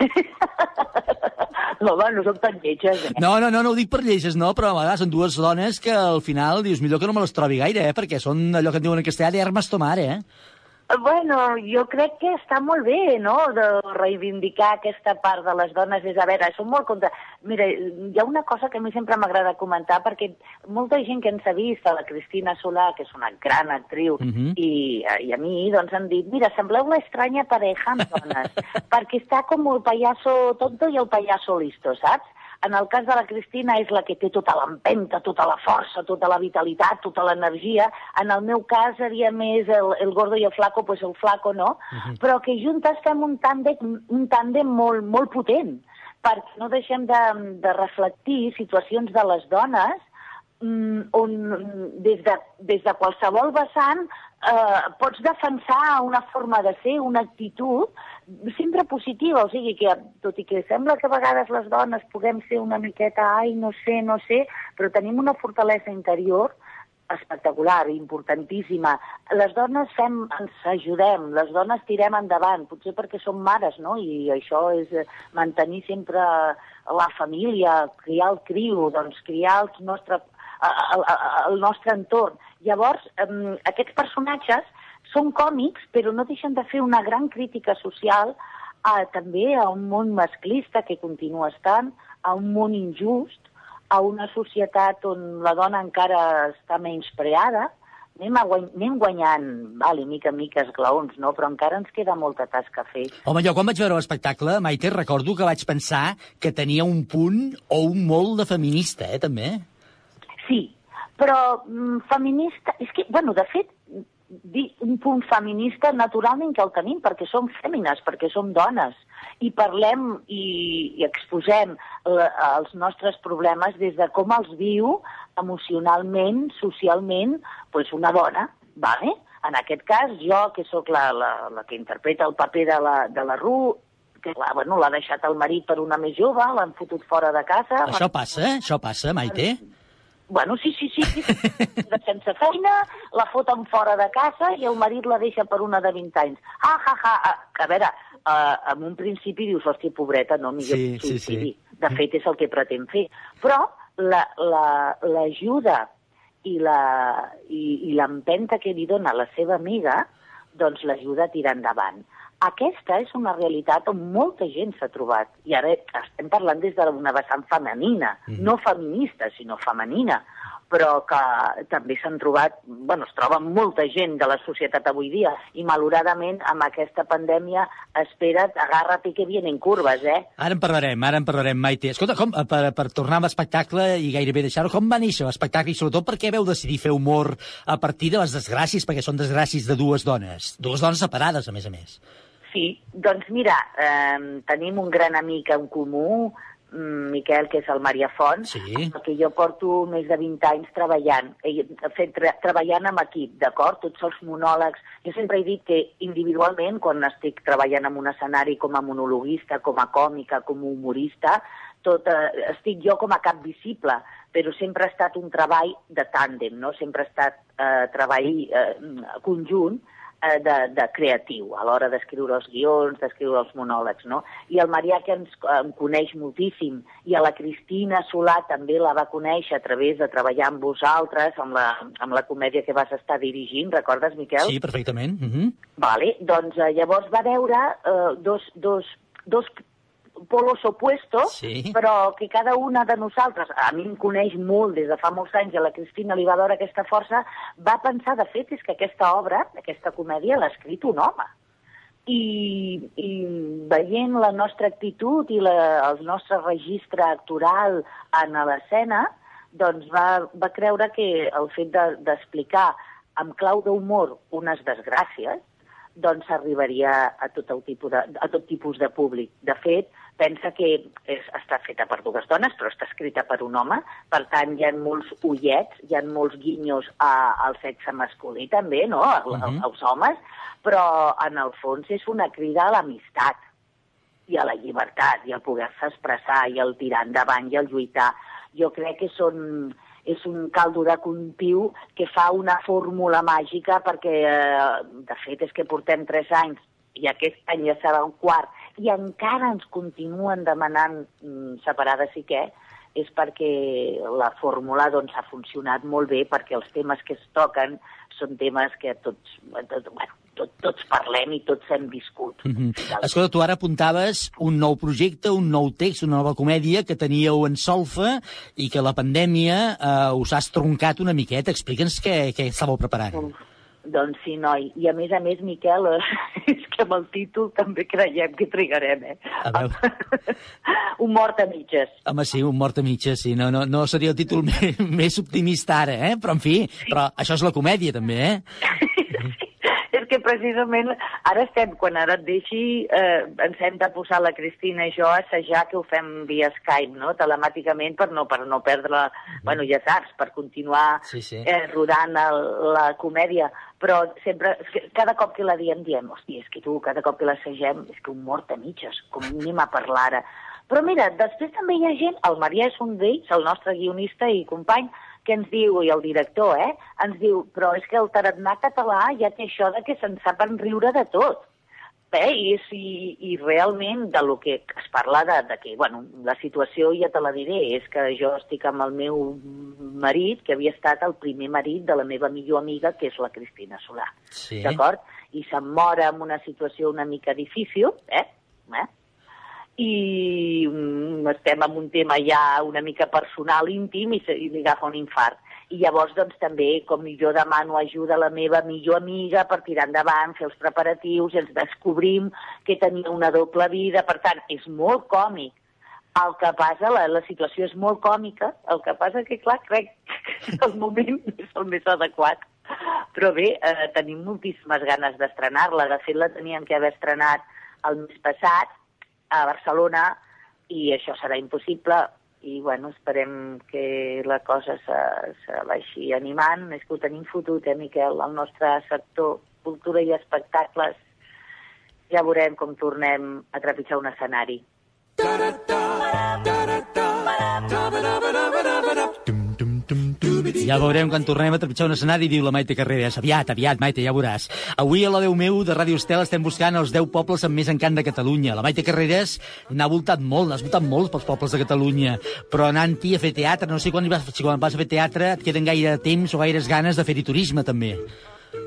Speaker 2: [laughs]
Speaker 15: No, home, no són tan lletges, eh?
Speaker 2: No, no, no, no ho dic per lleges, no, però a vegades són dues dones que al final dius millor que no me les trobi gaire, eh, perquè són allò que en diuen en castellà de armas tomar, eh?
Speaker 15: Bueno, jo crec que està molt bé, no?, de reivindicar aquesta part de les dones. És, a veure, som molt contra... Mira, hi ha una cosa que a mi sempre m'agrada comentar, perquè molta gent que ens ha vist, a la Cristina Solà, que és una gran actriu,
Speaker 16: Mhm.
Speaker 15: i, i a mi, doncs, han dit, mira, sembleu la estranya pareja amb dones, [laughs] perquè està com el payaso tonto i el payaso listo, saps? En el cas de la Cristina és la que té tota l'empenta, tota la força, tota la vitalitat, tota l'energia. En el meu cas seria més el, el gordo i el flaco, pues el flaco no, però que juntes fem un tàndem, un tàndem molt, molt potent, perquè no deixem de, de reflectir situacions de les dones mm, on des de, des de qualsevol vessant eh, pots defensar una forma de ser, una actitud sempre positiva, o sigui que tot i que sembla que a vegades les dones puguem ser una miqueta, ai, no sé, no sé, però tenim una fortalesa interior espectacular, importantíssima. Les dones fem, ens ajudem, les dones tirem endavant, potser perquè som mares, no? I això és eh, mantenir sempre la família, criar el criu, doncs criar els nostre, el, el, el nostre entorn. Llavors, aquests personatges són còmics, però no deixen de fer una gran crítica social a, també a un món masclista que continua estant, a un món injust, a una societat on la dona encara està menyspreada, anem, a guany, anem guanyant, vale, mica en mica esglaons, no? però encara ens queda molta tasca a fer.
Speaker 2: Home, jo quan vaig veure l'espectacle, Maite, recordo que vaig pensar que tenia un punt o un molt de feminista, eh, també.
Speaker 15: Sí, però mm, feminista... És que, bueno, de fet, dir un punt feminista naturalment que el tenim, perquè som fèmines, perquè som dones, i parlem i, i exposem la, els nostres problemes des de com els viu emocionalment, socialment, pues una dona, vale? En aquest cas, jo, que sóc la, la, la que interpreta el paper de la, de la Ru, que l'ha bueno, l'ha deixat el marit per una més jove, l'han fotut fora de casa...
Speaker 2: Això passa, això passa, Maite.
Speaker 15: Bueno, sí, sí, sí, sí. De sense feina, la foten fora de casa i el marit la deixa per una de 20 anys. Ah, ha, ha, ha. A veure, uh, en un principi dius, hòstia, pobreta, no, millor
Speaker 2: Sí, sí, sí.
Speaker 15: De fet, és el que pretén fer. Però l'ajuda la, l'ajuda i la- i i l'empenta que li dona la seva amiga, doncs l'ajuda a tirar endavant. Aquesta és una realitat on molta gent s'ha trobat. I ara estem parlant des d'una vessant femenina, no feminista, sinó femenina, però que també s'han trobat, bueno, es troba molta gent de la societat avui dia i malauradament amb aquesta pandèmia espera't, agarra't que vienen curves, eh?
Speaker 2: Ara en parlarem, ara en parlarem, Maite. Escolta, com, eh, per, per tornar amb l'espectacle i gairebé deixar-ho, com va néixer l'espectacle i sobretot per què veu decidir fer humor a partir de les desgràcies, perquè són desgràcies de dues dones, dues dones separades, a més a més.
Speaker 15: Sí, doncs mira, eh, tenim un gran amic en comú, mm, Miquel, que és el Maria Font,
Speaker 2: sí.
Speaker 15: que jo porto més de 20 anys treballant, fet, tra treballant amb equip, d'acord? Tots els monòlegs. Jo sempre he dit que individualment, quan estic treballant en un escenari com a monologuista, com a còmica, com a humorista, tot, eh, estic jo com a cap visible, però sempre ha estat un treball de tàndem, no? sempre ha estat eh, treball eh, conjunt, eh, de, de creatiu a l'hora d'escriure els guions, d'escriure els monòlegs, no? I el Marià, que ens em coneix moltíssim, i a la Cristina Solà també la va conèixer a través de treballar amb vosaltres, amb la, amb la comèdia que vas estar dirigint, recordes, Miquel?
Speaker 2: Sí, perfectament. Uh -huh.
Speaker 15: Vale, doncs eh, llavors va veure eh, dos, dos, dos polos opuestos,
Speaker 2: Sí.
Speaker 15: però que cada una de nosaltres, a mi em coneix molt des de fa molts anys, i a la Cristina li va veure aquesta força, va pensar, de fet, és que aquesta obra, aquesta comèdia, l'ha escrit un home. I, i veient la nostra actitud i la, el nostre registre actoral en l'escena, doncs va, va creure que el fet de- d'explicar de, amb clau d'humor unes desgràcies, doncs arribaria a tot, el tipus de, a tot tipus de públic. De fet, pensa que és, està feta per dues dones, però està escrita per un home, per tant, hi ha molts ullets, hi ha molts guinyos a, al sexe masculí també, no?, a, a,
Speaker 16: Mhm.
Speaker 15: als homes, però en el fons és una crida a l'amistat i a la llibertat, i al poder-se expressar, i al tirar endavant, i al lluitar. Jo crec que són, és un caldo de cultiu que fa una fórmula màgica perquè, eh, de fet, és que portem tres anys i aquest any ja serà un quart i encara ens continuen demanant mm, separades i què, és perquè la fórmula doncs, ha funcionat molt bé perquè els temes que es toquen són temes que tots, tot, bueno, tot, tots parlem i tots hem viscut.
Speaker 2: Uh -huh. Escolta, tu ara apuntaves un nou projecte, un nou text, una nova comèdia que teníeu en solfa i que la pandèmia eh, us ha estroncat una miqueta. Explica'ns què, què estàveu preparant.
Speaker 15: Doncs sí, noi. I a més a més, Miquel, [laughs] és que amb el títol també creiem que trigarem, eh?
Speaker 2: A veure, [laughs]
Speaker 15: Un mort a mitges.
Speaker 2: home, sí, un mort a mitja, sí. No, no, no seria el títol més, [laughs] més optimista ara, eh? Però, en fi, però això és la comèdia, també, eh?
Speaker 15: Precisament ara estem, quan ara et deixi, eh, ens hem de posar la Cristina i jo a assajar que ho fem via Skype, no?, telemàticament, per no, per no perdre, bueno, ja saps, per continuar
Speaker 2: Sí, sí.
Speaker 15: eh, rodant el, la comèdia, però sempre, cada cop que la diem, diem, hòstia, és que tu, cada cop que l'assagem, és que un mort a mitges, com anem a parlar ara. Però mira, després també hi ha gent, el Marià és un d'ells, el nostre guionista i company, que ens diu, i el director, eh, ens diu, però és que el tarannà català ja té això de que se'n saben riure de tot. Bé, i, és, i, i realment de lo que es parla de, de que, bueno, la situació ja te la diré, és que jo estic amb el meu marit, que havia estat el primer marit de la meva millor amiga, que és la Cristina Solà.
Speaker 2: Sí.
Speaker 15: D'acord? I se'm mor en una situació una mica difícil, eh? eh? I mm, estem en un tema ja una mica personal, íntim, i, i li agafa un infart. I llavors, doncs, també, com jo demano ajuda a la meva millor amiga per tirar endavant, fer els preparatius, i ens descobrim que tenia una doble vida. Per tant, és molt còmic. El que passa, la, la situació és molt còmica, el que passa que, clar, crec que el moment [laughs] és el més adequat. Però bé, eh, tenim moltíssimes ganes d'estrenar-la. De fet, la teníem que haver estrenat el mes passat, a Barcelona i això serà impossible i bueno, esperem que la cosa se, se vagi animant. És que ho tenim fotut, eh, Miquel? El nostre sector cultura i espectacles ja veurem com tornem a trepitjar un escenari.
Speaker 2: Ja veurem quan tornem a trepitjar un escenari, diu la Maite Carreras. Aviat, aviat, Maite, ja veuràs. Avui a la Déu meu de Ràdio Estel estem buscant els 10 pobles amb més encant de Catalunya. La Maite Carreras n'ha voltat molt, n'has voltat molt pels pobles de Catalunya, però anant-hi a fer teatre, no sé quan, vas, si quan vas a fer teatre et queden gaire temps o gaires ganes de fer-hi turisme, també.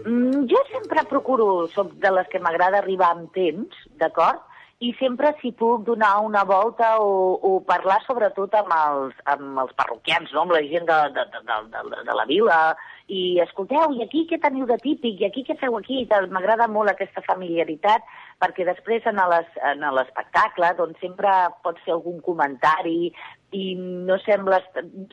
Speaker 15: Mm, jo sempre procuro, soc de les que m'agrada arribar amb temps, d'acord? I sempre si puc donar una volta o, o parlar sobretot amb els, amb els parroquians, no? amb la gent de, de, de, de, de, la vila, i escolteu, i aquí què teniu de típic, i aquí què feu aquí? M'agrada molt aquesta familiaritat, perquè després en les- en l'espectacle doncs sempre pots fer algun comentari i no sembla,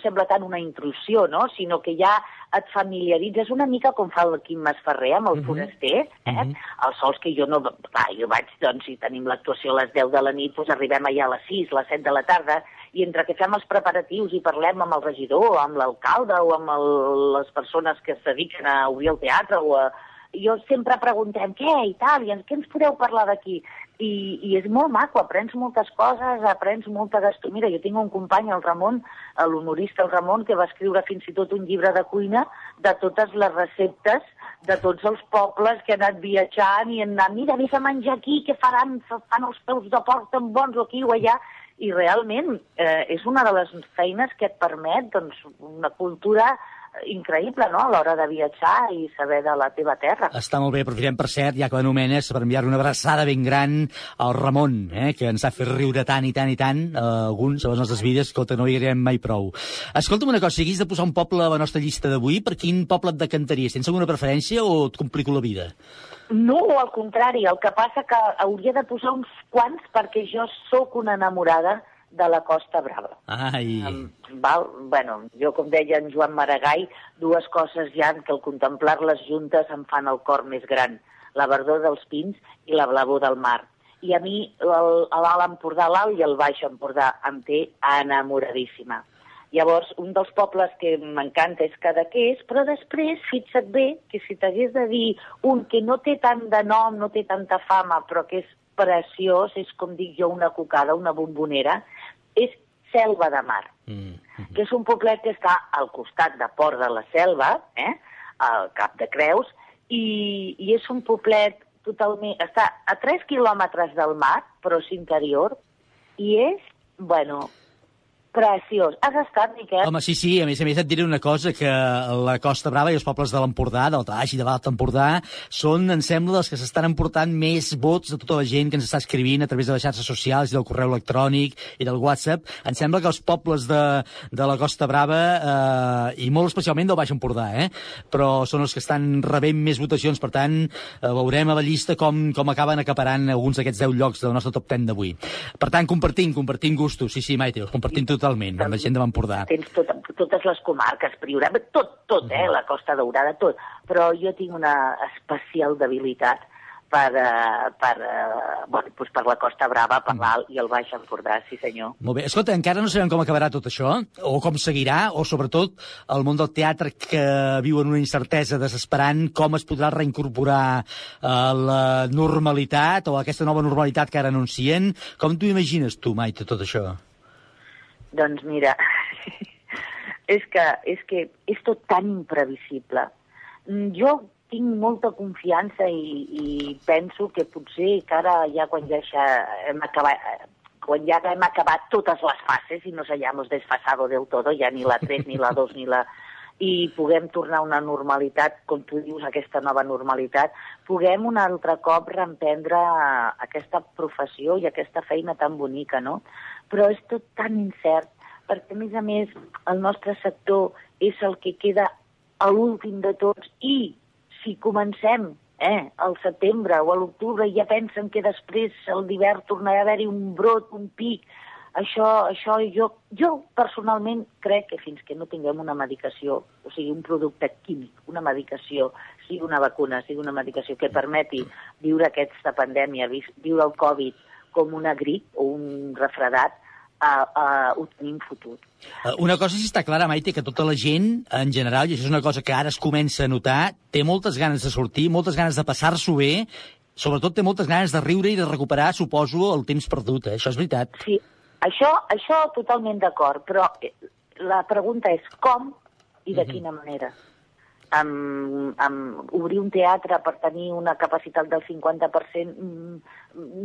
Speaker 15: sembla tant una intrusió, no? sinó que ja et familiaritzes una mica com fa el Quim Masferrer amb el
Speaker 16: Mhm.
Speaker 15: foraster, eh? els sols que jo no... Clar, jo vaig, doncs, si tenim l'actuació a les 10 de la nit, doncs arribem allà a les 6, a les 7 de la tarda, i entre que fem els preparatius i parlem amb el regidor, o amb l'alcalde, o amb el, les persones que es dediquen a obrir el teatre, o a, jo sempre preguntem què i tal, i què ens podeu parlar d'aquí? I, I és molt maco, aprens moltes coses, aprens molta gastronomia. Mira, jo tinc un company, el Ramon, l'humorista el Ramon, que va escriure fins i tot un llibre de cuina de totes les receptes de tots els pobles que ha anat viatjant i han anat, mira, vés a menjar aquí, què faran? Fan els peus de porc tan bons aquí o allà. I realment eh, és una de les feines que et permet doncs, una cultura increïble no? a l'hora de viatjar i saber de la teva terra.
Speaker 2: Està molt bé, aprofitem per cert, ja que l'anomenes, per enviar una abraçada ben gran al Ramon, eh, que ens ha fet riure tant i tant i tant, eh, alguns a les nostres vides, escolta, no hi anirem mai prou. Escolta'm una cosa, si haguis de posar un poble a la nostra llista d'avui, per quin poble et decantaries? Tens alguna preferència o et complico la vida?
Speaker 15: No, al contrari, el que passa que hauria de posar uns quants perquè jo sóc una enamorada de la Costa Brava.
Speaker 2: Ai,
Speaker 15: Val? Bueno, jo, com deia en Joan Maragall, dues coses hi han que al contemplar-les juntes em fan el cor més gran. La verdor dels pins i la blavor del mar. I a mi l'Alt Empordà, l'Alt i el Baix Empordà em té enamoradíssima. Llavors, un dels pobles que m'encanta és Cadaqués, però després, fixa't bé, que si t'hagués de dir un que no té tant de nom, no té tanta fama, però que és preciós, és com dic jo, una cocada, una bombonera, és Selva de Mar que és un poblet que està al costat de Port de la Selva, eh, al Cap de Creus, i, i és un poblet totalment... Està a 3 quilòmetres del mar, però és interior, i és, bueno, Preciós. Has estat, Miquel?
Speaker 2: Home, sí, sí, a més a més et diré una cosa, que la Costa Brava i els pobles de l'Empordà, del Taix i de l'Alt Empordà, són, em sembla, dels que s'estan emportant més vots de tota la gent que ens està escrivint a través de les xarxes socials i del correu electrònic i del WhatsApp. Em sembla que els pobles de, de la Costa Brava, eh, i molt especialment del Baix Empordà, eh, però són els que estan rebent més votacions, per tant, eh, veurem a la llista com, com acaben acaparant alguns d'aquests 10 llocs del nostre top 10 d'avui. Per tant, compartim, compartim gustos, sí, sí, Maite, els compartim totalment, amb la gent de l'Empordà.
Speaker 15: Tens tot, totes les comarques, Priorat, tot, tot, eh, la Costa Daurada, tot. Però jo tinc una especial debilitat per, uh, per, uh, bueno, doncs per la Costa Brava, per l'Alt i el Baix Empordà, sí senyor.
Speaker 2: Molt bé. Escolta, encara no sabem com acabarà tot això, o com seguirà, o sobretot el món del teatre que viu en una incertesa desesperant, com es podrà reincorporar a la normalitat, o a aquesta nova normalitat que ara anuncien. Com t'ho imagines tu, Maite, tot això?
Speaker 15: Doncs mira, [laughs] és que, és que és tot tan imprevisible. Mm, Jo tinc molta confiança i, i penso que potser que ara ja quan ja hem acabat, quan ja hem acabat totes les fases i nos hayamos desfasado del todo, ja ni la 3, ni la 2, ni la... i puguem tornar a una normalitat, com tu dius, aquesta nova normalitat, puguem un altre cop reemprendre aquesta professió i aquesta feina tan bonica, no? Però és tot tan incert, perquè a més a més el nostre sector és el que queda a l'últim de tots i si comencem eh, al setembre o a l'octubre ja pensen que després el d'hivern tornarà a haver-hi un brot, un pic, això, això jo, jo personalment crec que fins que no tinguem una medicació, o sigui, un producte químic, una medicació, sigui una vacuna, sigui una medicació que permeti viure aquesta pandèmia, viure el Covid com una grip o un refredat, uh, uh, ho tenim fotut.
Speaker 2: Eh, Una cosa sí està clara, Maite, que tota la gent, en general, i això és una cosa que ara es comença a notar, té moltes ganes de sortir, moltes ganes de passar-s'ho bé, sobretot té moltes ganes de riure i de recuperar, suposo, el temps perdut, eh? això és veritat.
Speaker 15: Sí, això, això totalment d'acord, però eh, la pregunta és com i de quina manera. Amb, amb obrir un teatre per tenir una capacitat del 50% mm,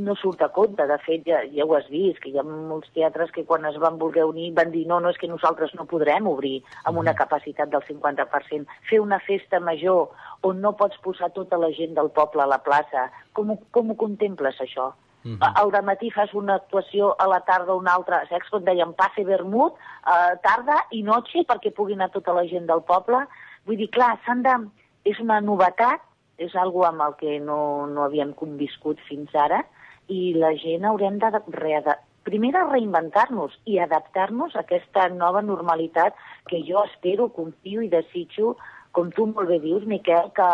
Speaker 15: no surt a compte. De fet, ja, ja ho has vist, que hi ha molts teatres que quan es van voler unir van dir no, no, és que nosaltres no podrem obrir amb una capacitat del 50%. Fer una festa major on no pots posar tota la gent del poble a la plaça, com, ho- com ho contemples, això?
Speaker 2: Mhm.
Speaker 15: A- Al matí fas una actuació, a la tarda una altra, saps com deien, passe vermut, eh, tarda i noche, perquè pugui anar tota la gent del poble. Vull dir, clar, de... És una novetat, és algo amb el que no, no havíem conviscut fins ara, i la gent haurem de reada... primer de reinventar-nos i adaptar-nos a aquesta nova normalitat que jo espero, confio i desitjo com tu molt bé dius, Miquel, que,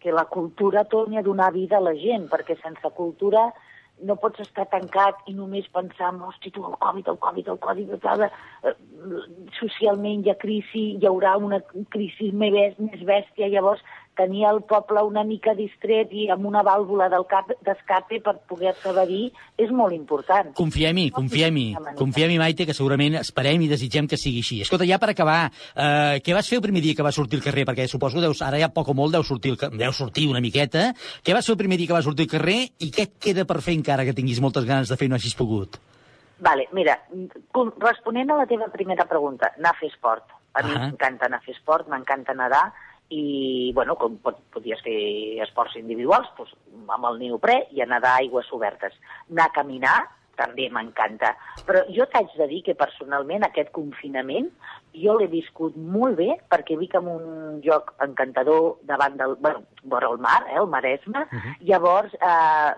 Speaker 15: que la cultura torni a donar vida a la gent, perquè sense cultura no pots estar tancat i només pensar en, hosti, tu, el Covid, el Covid, el Covid, Covid. Eh, socialment hi ha crisi, hi haurà una crisi més bèstia, llavors tenir el poble una mica distret i amb una vàlvula del cap d'escape per poder-se evadir és molt important.
Speaker 2: Confiem-hi, confiem-hi, confiem-hi, Maite, que segurament esperem i desitgem que sigui així. Escolta, ja per acabar, eh, què vas fer el primer dia que vas sortir al carrer? Perquè suposo que deus, ara ja poc o molt deu sortir, ca- deu sortir una miqueta. Què vas fer el primer dia que vas sortir al carrer i què et queda per fer encara que tinguis moltes ganes de fer i no hagis pogut?
Speaker 15: Vale, mira, responent a la teva primera pregunta, anar a fer esport. A mi
Speaker 2: Ah.
Speaker 15: m'encanta anar a fer esport, m'encanta nedar, i, bueno, com pot, podies fer esports individuals, doncs, amb el neoprè i a nedar a aigües obertes. Anar a caminar també m'encanta. Però jo t'haig de dir que personalment aquest confinament jo l'he viscut molt bé perquè vic en un lloc encantador davant del, bueno, vora el mar, eh, el Maresme, llavors eh,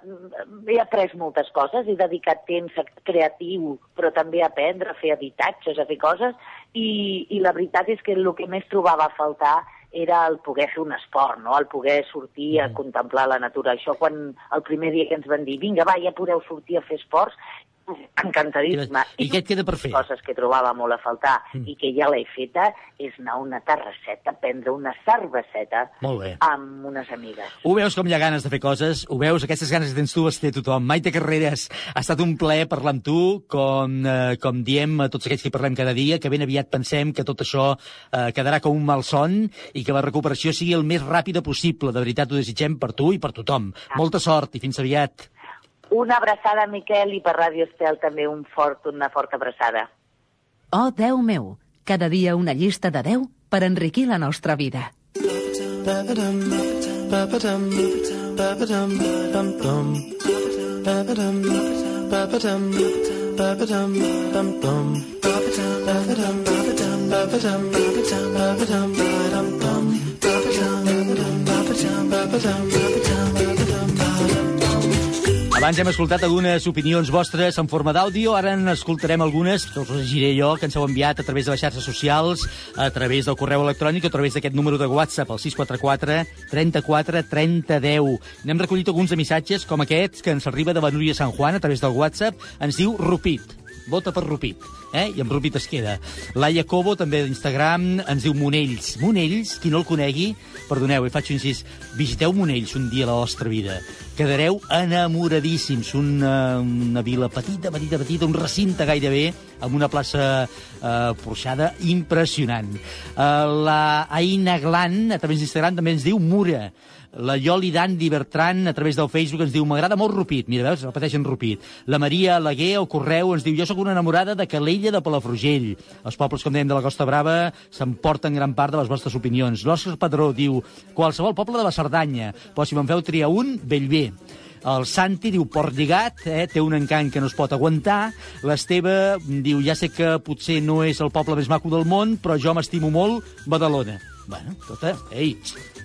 Speaker 15: he après moltes coses, he dedicat temps creatiu, però també a aprendre, a fer habitatges, a fer coses, i, i la veritat és que el que més trobava a faltar era el poder fer un esport, no? el poder sortir a contemplar la natura. Això quan el primer dia que ens van dir vinga, va, ja podeu sortir a fer esports, encantadíssima.
Speaker 2: I què et queda per fer?
Speaker 15: coses que trobava molt a faltar
Speaker 2: Mm.
Speaker 15: i que ja l'he feta és anar a una terrasseta, prendre una cerveseta
Speaker 2: Molt bé.
Speaker 15: amb unes amigues.
Speaker 2: Ho veus com hi ha ganes de fer coses? Ho veus? Aquestes ganes que tens tu les té tothom. Maite Carreras, ha estat un plaer parlar amb tu, com, eh, com diem a tots aquells que parlem cada dia, que ben aviat pensem que tot això eh, quedarà com un malson i que la recuperació sigui el més ràpida possible. De veritat, ho desitgem per tu i per tothom. Molta sort i fins aviat.
Speaker 15: Una abraçada, Miquel, i per Ràdio Estel també un fort, una forta abraçada.
Speaker 3: Oh, Déu meu, cada dia una llista de 10 per enriquir la nostra vida.
Speaker 2: Abans hem escoltat algunes opinions vostres en forma d'àudio, ara n'escoltarem algunes, que us llegiré jo, que ens heu enviat a través de les xarxes socials, a través del correu electrònic, a través d'aquest número de WhatsApp, el 644 34 30 10. N'hem recollit alguns de missatges, com aquests, que ens arriba de la Núria San Juan, a través del WhatsApp, ens diu Rupit. Vota per Rupit, eh? I amb Rupit es queda. Laia Cobo, també d'Instagram, ens diu Monells. Monells, qui no el conegui, perdoneu, hi faig un incís, visiteu Monells un dia a la vostra vida. Quedareu enamoradíssims. Una, una vila petita, petita, petita, un recinte gairebé, amb una plaça eh, porxada impressionant. Eh, la Aina Glan, a través d'Instagram, també ens diu Mura. La Yoli Dandi Bertran, a través del Facebook, ens diu m'agrada molt Rupit. Mira, veus? Repeteixen Rupit. La Maria Alaguer, al correu, ens diu jo sóc una enamorada de Calella de Palafrugell. Els pobles, com dèiem, de la Costa Brava s'emporten gran part de les vostres opinions. L'Òscar Padró diu qualsevol poble de la Cerdanya, però si me'n feu triar un, Bellver. El Santi diu Port Lligat, eh, té un encant que no es pot aguantar. L'Esteve diu ja sé que potser no és el poble més maco del món, però jo m'estimo molt Badalona. Bueno, tota, ei,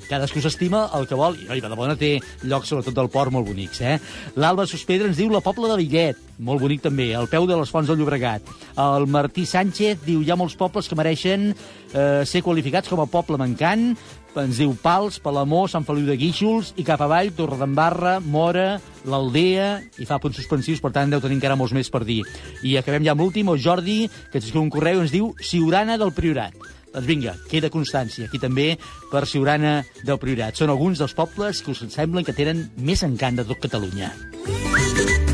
Speaker 2: cadascú s'estima el que vol. I, oi, Badalona té llocs, sobretot del port, molt bonics, eh? L'Alba Sospedra ens diu la Pobla de Lillet, molt bonic també, al peu de les fonts del Llobregat. El Martí Sánchez diu hi ha molts pobles que mereixen eh, ser qualificats com a poble mancant. Ens diu Pals, Palamó, Sant Feliu de Guíxols i cap avall, Torredembarra, Mora, l'Aldea, i fa punts suspensius, per tant deu tenir encara molts més per dir. I acabem ja amb l'últim, el Jordi, que ens escriu un correu, ens diu Siurana del Priorat. Doncs vinga, queda constància aquí també per Siurana del Priorat. Són alguns dels pobles que us semblen que tenen més encant de tot Catalunya. Ja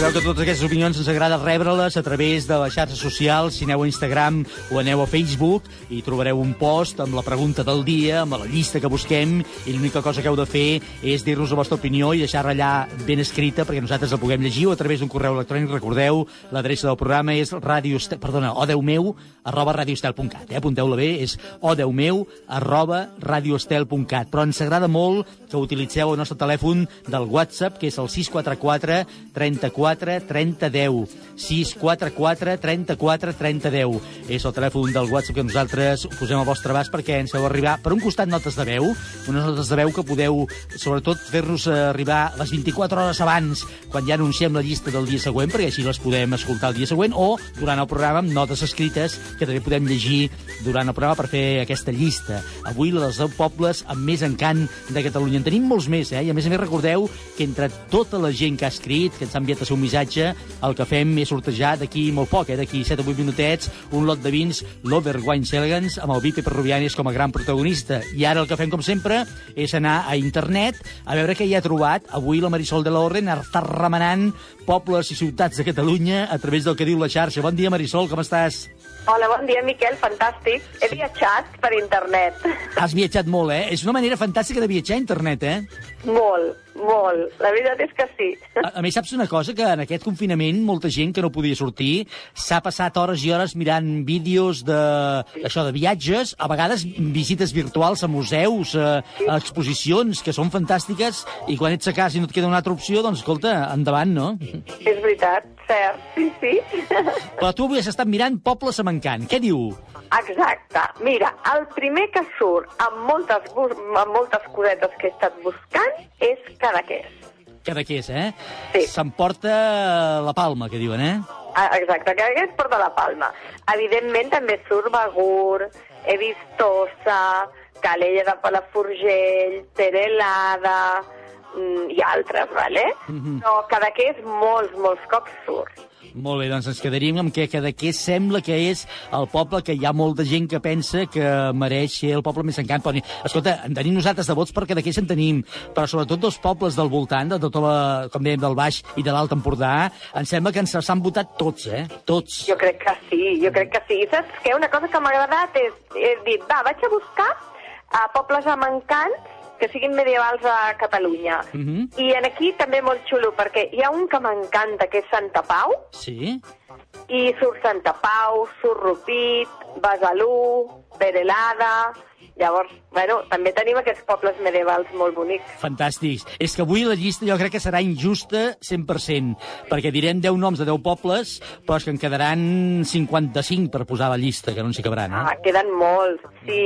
Speaker 2: sabeu que totes aquestes opinions ens agrada rebre-les a través de les xarxes socials, si aneu a Instagram o aneu a Facebook, i trobareu un post amb la pregunta del dia, amb la llista que busquem, i l'única cosa que heu de fer és dir-nos la vostra opinió i deixar-la allà ben escrita perquè nosaltres la puguem llegir o a través d'un correu electrònic. Recordeu, l'adreça del programa és radiostel, perdona, odeumeu, arroba radiostel.cat. Eh? Apunteu-la bé, és odeumeu, arroba radiostel.cat. Però ens agrada molt que utilitzeu el nostre telèfon del WhatsApp, que és el 644 34 30 10. 644 34 30 10. És el telèfon del WhatsApp que nosaltres posem al vostre abast perquè ens feu arribar, per un costat, notes de veu, unes notes de veu que podeu, sobretot, fer-nos arribar les 24 hores abans, quan ja anunciem la llista del dia següent, perquè així les podem escoltar el dia següent, o durant el programa amb notes escrites que també podem llegir durant el programa per fer aquesta llista. Avui la dels 10 pobles amb més encant de Catalunya. En tenim molts més, eh? I a més a més recordeu que entre tota la gent que ha escrit, que ens ha enviat el seu missatge, el que fem és sortejar d'aquí molt poc, eh? d'aquí 7 o 8 minutets, un lot de vins l'Overwine Elegance amb el Vipe Perrubianis com a gran protagonista. I ara el que fem, com sempre, és anar a internet a veure què hi ha trobat. Avui la Marisol de la està remenant pobles i ciutats de Catalunya a través del que diu la xarxa. Bon dia, Marisol, com estàs?
Speaker 16: Hola, bon dia, Miquel, fantàstic. He viatjat per internet.
Speaker 2: Has viatjat molt, eh? És una manera fantàstica de viatjar a internet, eh?
Speaker 16: Molt, molt. La veritat és que sí.
Speaker 2: A, a més, saps una cosa? Que en aquest confinament molta gent que no podia sortir s'ha passat hores i hores mirant vídeos de, això de viatges, a vegades visites virtuals a museus, a, a exposicions, que són fantàstiques, i quan ets a casa i no et queda una altra opció, doncs, escolta, endavant, no?
Speaker 16: És veritat, cert, sí, sí.
Speaker 2: Però tu avui has estat mirant pobles a Mancant. Què diu?
Speaker 16: Exacte. Mira, el primer que surt amb moltes, amb moltes cosetes que he estat buscant és Cadaqués.
Speaker 2: Cadaqués, eh?
Speaker 16: Sí.
Speaker 2: S'emporta la palma, que diuen, eh?
Speaker 16: Ah, Exacte, Cadaqués porta la palma. Evidentment també surt Begur, he vist Tossa, Calella de Palafrugell, Terelada i altres, vale?
Speaker 2: Mhm.
Speaker 16: Però Cadaqués molts, molts cops surt.
Speaker 2: Molt bé, doncs ens quedaríem amb que Cadaqués sembla que és el poble que hi ha molta gent que pensa que mereix ser el poble més encant. Però, escolta, en tenim nosaltres de vots per Cadaqués en tenim, però sobretot dels pobles del voltant, de tota la, com dèiem, del Baix i de l'Alt Empordà, em sembla que ens s'han votat tots, eh? Tots.
Speaker 16: Jo crec que sí, jo crec que sí. I saps què? Una cosa que m'ha agradat és, he dit, va, vaig a buscar a pobles amb encants que siguin medievals a Catalunya.
Speaker 2: Mm -hmm.
Speaker 16: I en aquí també molt xulo, perquè hi ha un que m'encanta, que és Santa Pau,
Speaker 2: Sí?
Speaker 16: i surt Santa Pau, surt Rupit, Besalú, Perelada... Llavors, bueno, també tenim aquests pobles medievals molt bonics.
Speaker 2: Fantàstics. És que avui la llista jo crec que serà injusta 100%, perquè direm 10 noms de 10 pobles, però és que en quedaran 55 per posar a la llista, que no ens hi cabran, eh?
Speaker 16: Ah, queden molts, sí.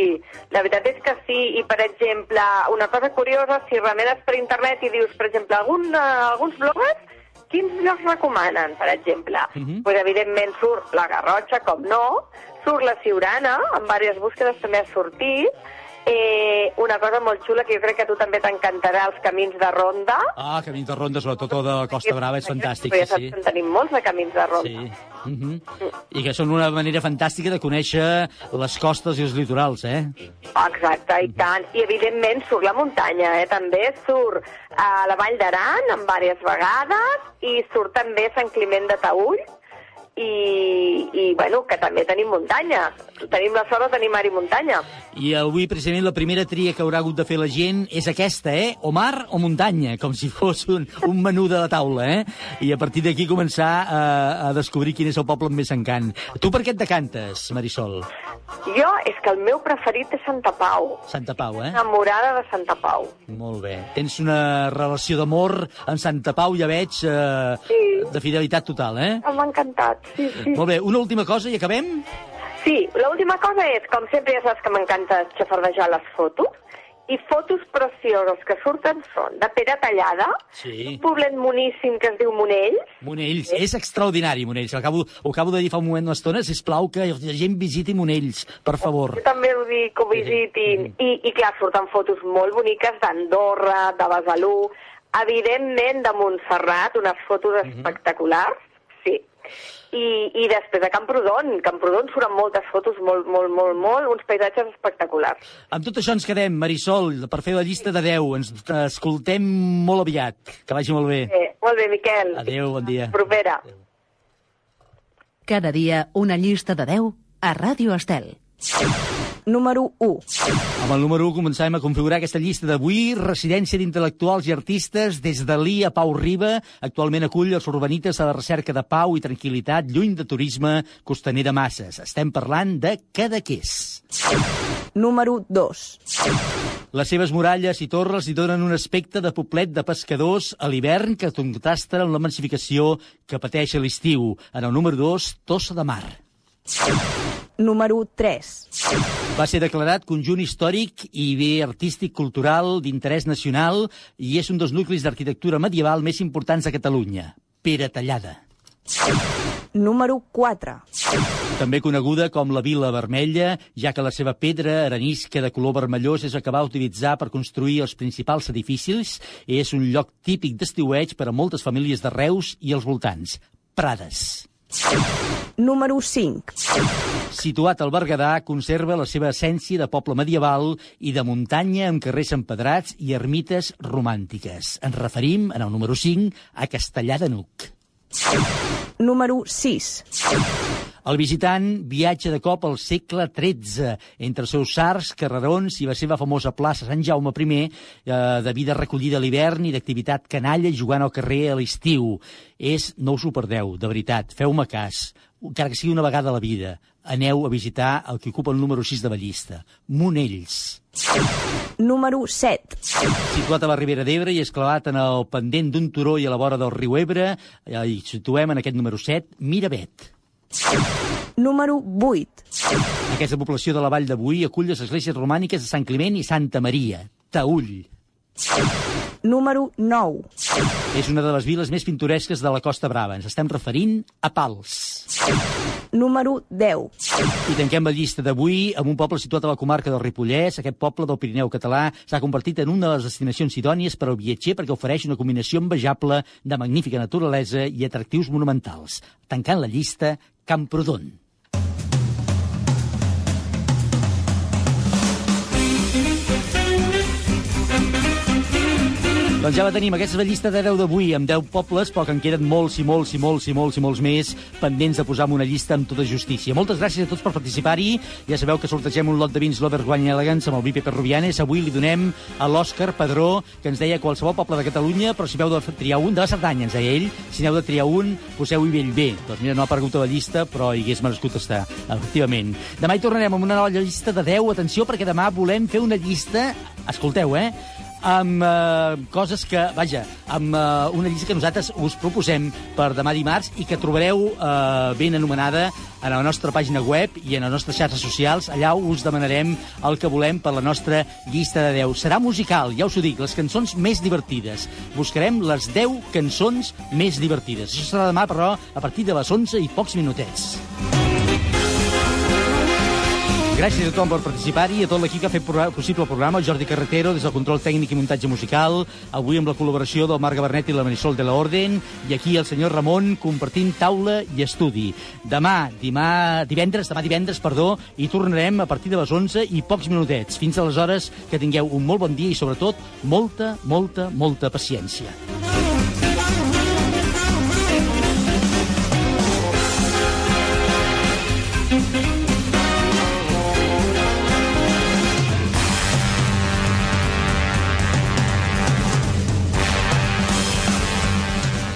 Speaker 16: La veritat és que sí, i per exemple, una cosa curiosa, si remenes per internet i dius, per exemple, algun, uh, alguns bloggers, quins llocs recomanen, per exemple?
Speaker 2: Mhm.
Speaker 16: pues, evidentment surt la Garrotxa, com no, surt la Siurana, amb diverses búsquedes també ha sortit, eh, una cosa molt xula que jo crec que a tu també t'encantarà, els camins de ronda.
Speaker 2: Ah, camins de ronda, sobretot el de Costa Brava, és fantàstic, sí, sí.
Speaker 16: en tenim molts de camins de ronda.
Speaker 2: Sí. Mm -hmm. I que són una manera fantàstica de conèixer les costes i els litorals, eh?
Speaker 16: Exacte, i tant. I evidentment surt la muntanya, eh? també surt a la Vall d'Aran en diverses vegades i surt també Sant Climent de Taüll i, i bueno, que també tenim muntanya. Tenim la sort de tenir mar i muntanya.
Speaker 2: I avui, precisament, la primera tria que haurà hagut de fer la gent és aquesta, eh? O mar o muntanya, com si fos un, un menú de la taula, eh? I a partir d'aquí començar a, a descobrir quin és el poble amb més encant. Tu per què et decantes, Marisol?
Speaker 16: Jo, és que el meu preferit és Santa Pau.
Speaker 2: Santa Pau, eh?
Speaker 16: Enamorada de Santa Pau.
Speaker 2: Molt bé. Tens una relació d'amor amb Santa Pau, ja veig, eh,
Speaker 16: Sí.
Speaker 2: de fidelitat total, eh?
Speaker 16: M'ha encantat, sí, sí.
Speaker 2: Molt bé, una última cosa i acabem?
Speaker 16: Sí, l'última cosa és, com sempre ja saps que m'encanta xafardejar les fotos, i fotos precioses que surten són de Pere Tallada,
Speaker 2: Sí.
Speaker 16: un poblet moníssim que es diu Monells,
Speaker 2: Monells, és extraordinari, Monells. Ho acabo, ho acabo de dir fa un moment, una estona. Sisplau, que la gent visiti Monells, per favor.
Speaker 16: jo també ho dic, que ho visitin, I, i clar, surten fotos molt boniques d'Andorra, de Besalú, evidentment de Montserrat, unes fotos espectaculars, sí. I, I després de Camprodon, Camprodon surten moltes fotos molt, molt, molt, molt, uns paisatges espectaculars.
Speaker 2: Amb tot això ens quedem, Marisol, per fer la llista de 10. Ens escoltem molt aviat. Que vagi molt bé.
Speaker 16: Eh, molt bé, Miquel.
Speaker 2: Adéu, bon dia.
Speaker 16: Propera.
Speaker 3: Cada dia una llista de 10 a Ràdio Estel.
Speaker 9: Número 1.
Speaker 2: Amb el número 1 començarem a configurar aquesta llista d'avui. Residència d'intel·lectuals i artistes des de l'I a Pau Riba. Actualment acull els urbanites a la recerca de pau i tranquil·litat lluny de turisme costaner de masses. Estem parlant de Cadaqués.
Speaker 9: Número 2.
Speaker 2: Les seves muralles i torres li donen un aspecte de poblet de pescadors a l'hivern que contrasta amb l'emancificació que pateix a l'estiu. En el número 2, Tossa de Mar.
Speaker 9: Número 3.
Speaker 2: Va ser declarat conjunt històric i bé artístic cultural d'interès nacional i és un dels nuclis d'arquitectura medieval més importants de Catalunya. Pere Tallada.
Speaker 9: Número 4.
Speaker 2: També coneguda com la Vila Vermella, ja que la seva pedra arenisca de color vermellós és el que va utilitzar per construir els principals edificis és un lloc típic d'estiueig per a moltes famílies de Reus i els voltants. Prades.
Speaker 9: Número 5.
Speaker 2: Situat al Berguedà, conserva la seva essència de poble medieval i de muntanya amb carrers empedrats i ermites romàntiques. Ens referim, en el número 5, a Castellà de Nuc.
Speaker 9: Número 6.
Speaker 2: El visitant viatja de cop al segle XIII, entre els seus sars, carrerons i la seva famosa plaça Sant Jaume I, eh, de vida recollida a l'hivern i d'activitat canalla jugant al carrer a l'estiu. És, no us ho perdeu, de veritat, feu-me cas, encara que sigui una vegada a la vida, aneu a visitar el que ocupa el número 6 de la llista, Monells.
Speaker 9: Número 7.
Speaker 2: Situat a la Ribera d'Ebre i esclavat en el pendent d'un turó i a la vora del riu Ebre, eh, i situem en aquest número 7, Miravet.
Speaker 9: Número 8.
Speaker 2: Aquesta població de la Vall d'Avui acull les esglésies romàniques de Sant Climent i Santa Maria, Taüll.
Speaker 9: Número 9.
Speaker 2: És una de les viles més pintoresques de la Costa Brava. Ens estem referint a Pals.
Speaker 9: Número 10.
Speaker 2: I tanquem la llista d'avui amb un poble situat a la comarca del Ripollès. Aquest poble del Pirineu català s'ha convertit en una de les destinacions idònies per al viatger perquè ofereix una combinació envejable de magnífica naturalesa i atractius monumentals. Tancant la llista, Camprodon. Doncs ja la tenim, aquesta és la llista de 10 d'avui, amb 10 pobles, però que en queden molts i molts i molts i molts i molts més pendents de posar en una llista amb tota justícia. Moltes gràcies a tots per participar-hi. Ja sabeu que sortegem un lot de vins Lovers Wine Elegance amb el Vipe Perrubianes. Avui li donem a l'Òscar Padró, que ens deia qualsevol poble de Catalunya, però si heu de triar un, de la Cerdanya, ens deia ell, si n'heu de triar un, poseu-hi Bellver. Doncs mira, no ha aparegut a la llista, però hi hagués merescut estar, efectivament. Demà hi tornarem amb una nova llista de 10. Atenció, perquè demà volem fer una llista, escolteu, eh?, amb eh, coses que, vaja, amb eh, una llista que nosaltres us proposem per demà dimarts i que trobareu eh, ben anomenada a la nostra pàgina web i en les nostres xarxes socials. Allà us demanarem el que volem per la nostra llista de 10. Serà musical, ja us ho dic, les cançons més divertides. Buscarem les 10 cançons més divertides. Això serà demà, però, a partir de les 11 i pocs minutets. Gràcies a tothom per participar-hi, a tot l'equip que ha fet possible el programa, el Jordi Carretero, des del control tècnic i muntatge musical, avui amb la col·laboració del Marc Gabernet i la Marisol de la Orden, i aquí el senyor Ramon compartint taula i estudi. Demà, dimà, divendres, demà divendres, perdó, i tornarem a partir de les 11 i pocs minutets. Fins aleshores, que tingueu un molt bon dia i, sobretot, molta, molta, molta paciència.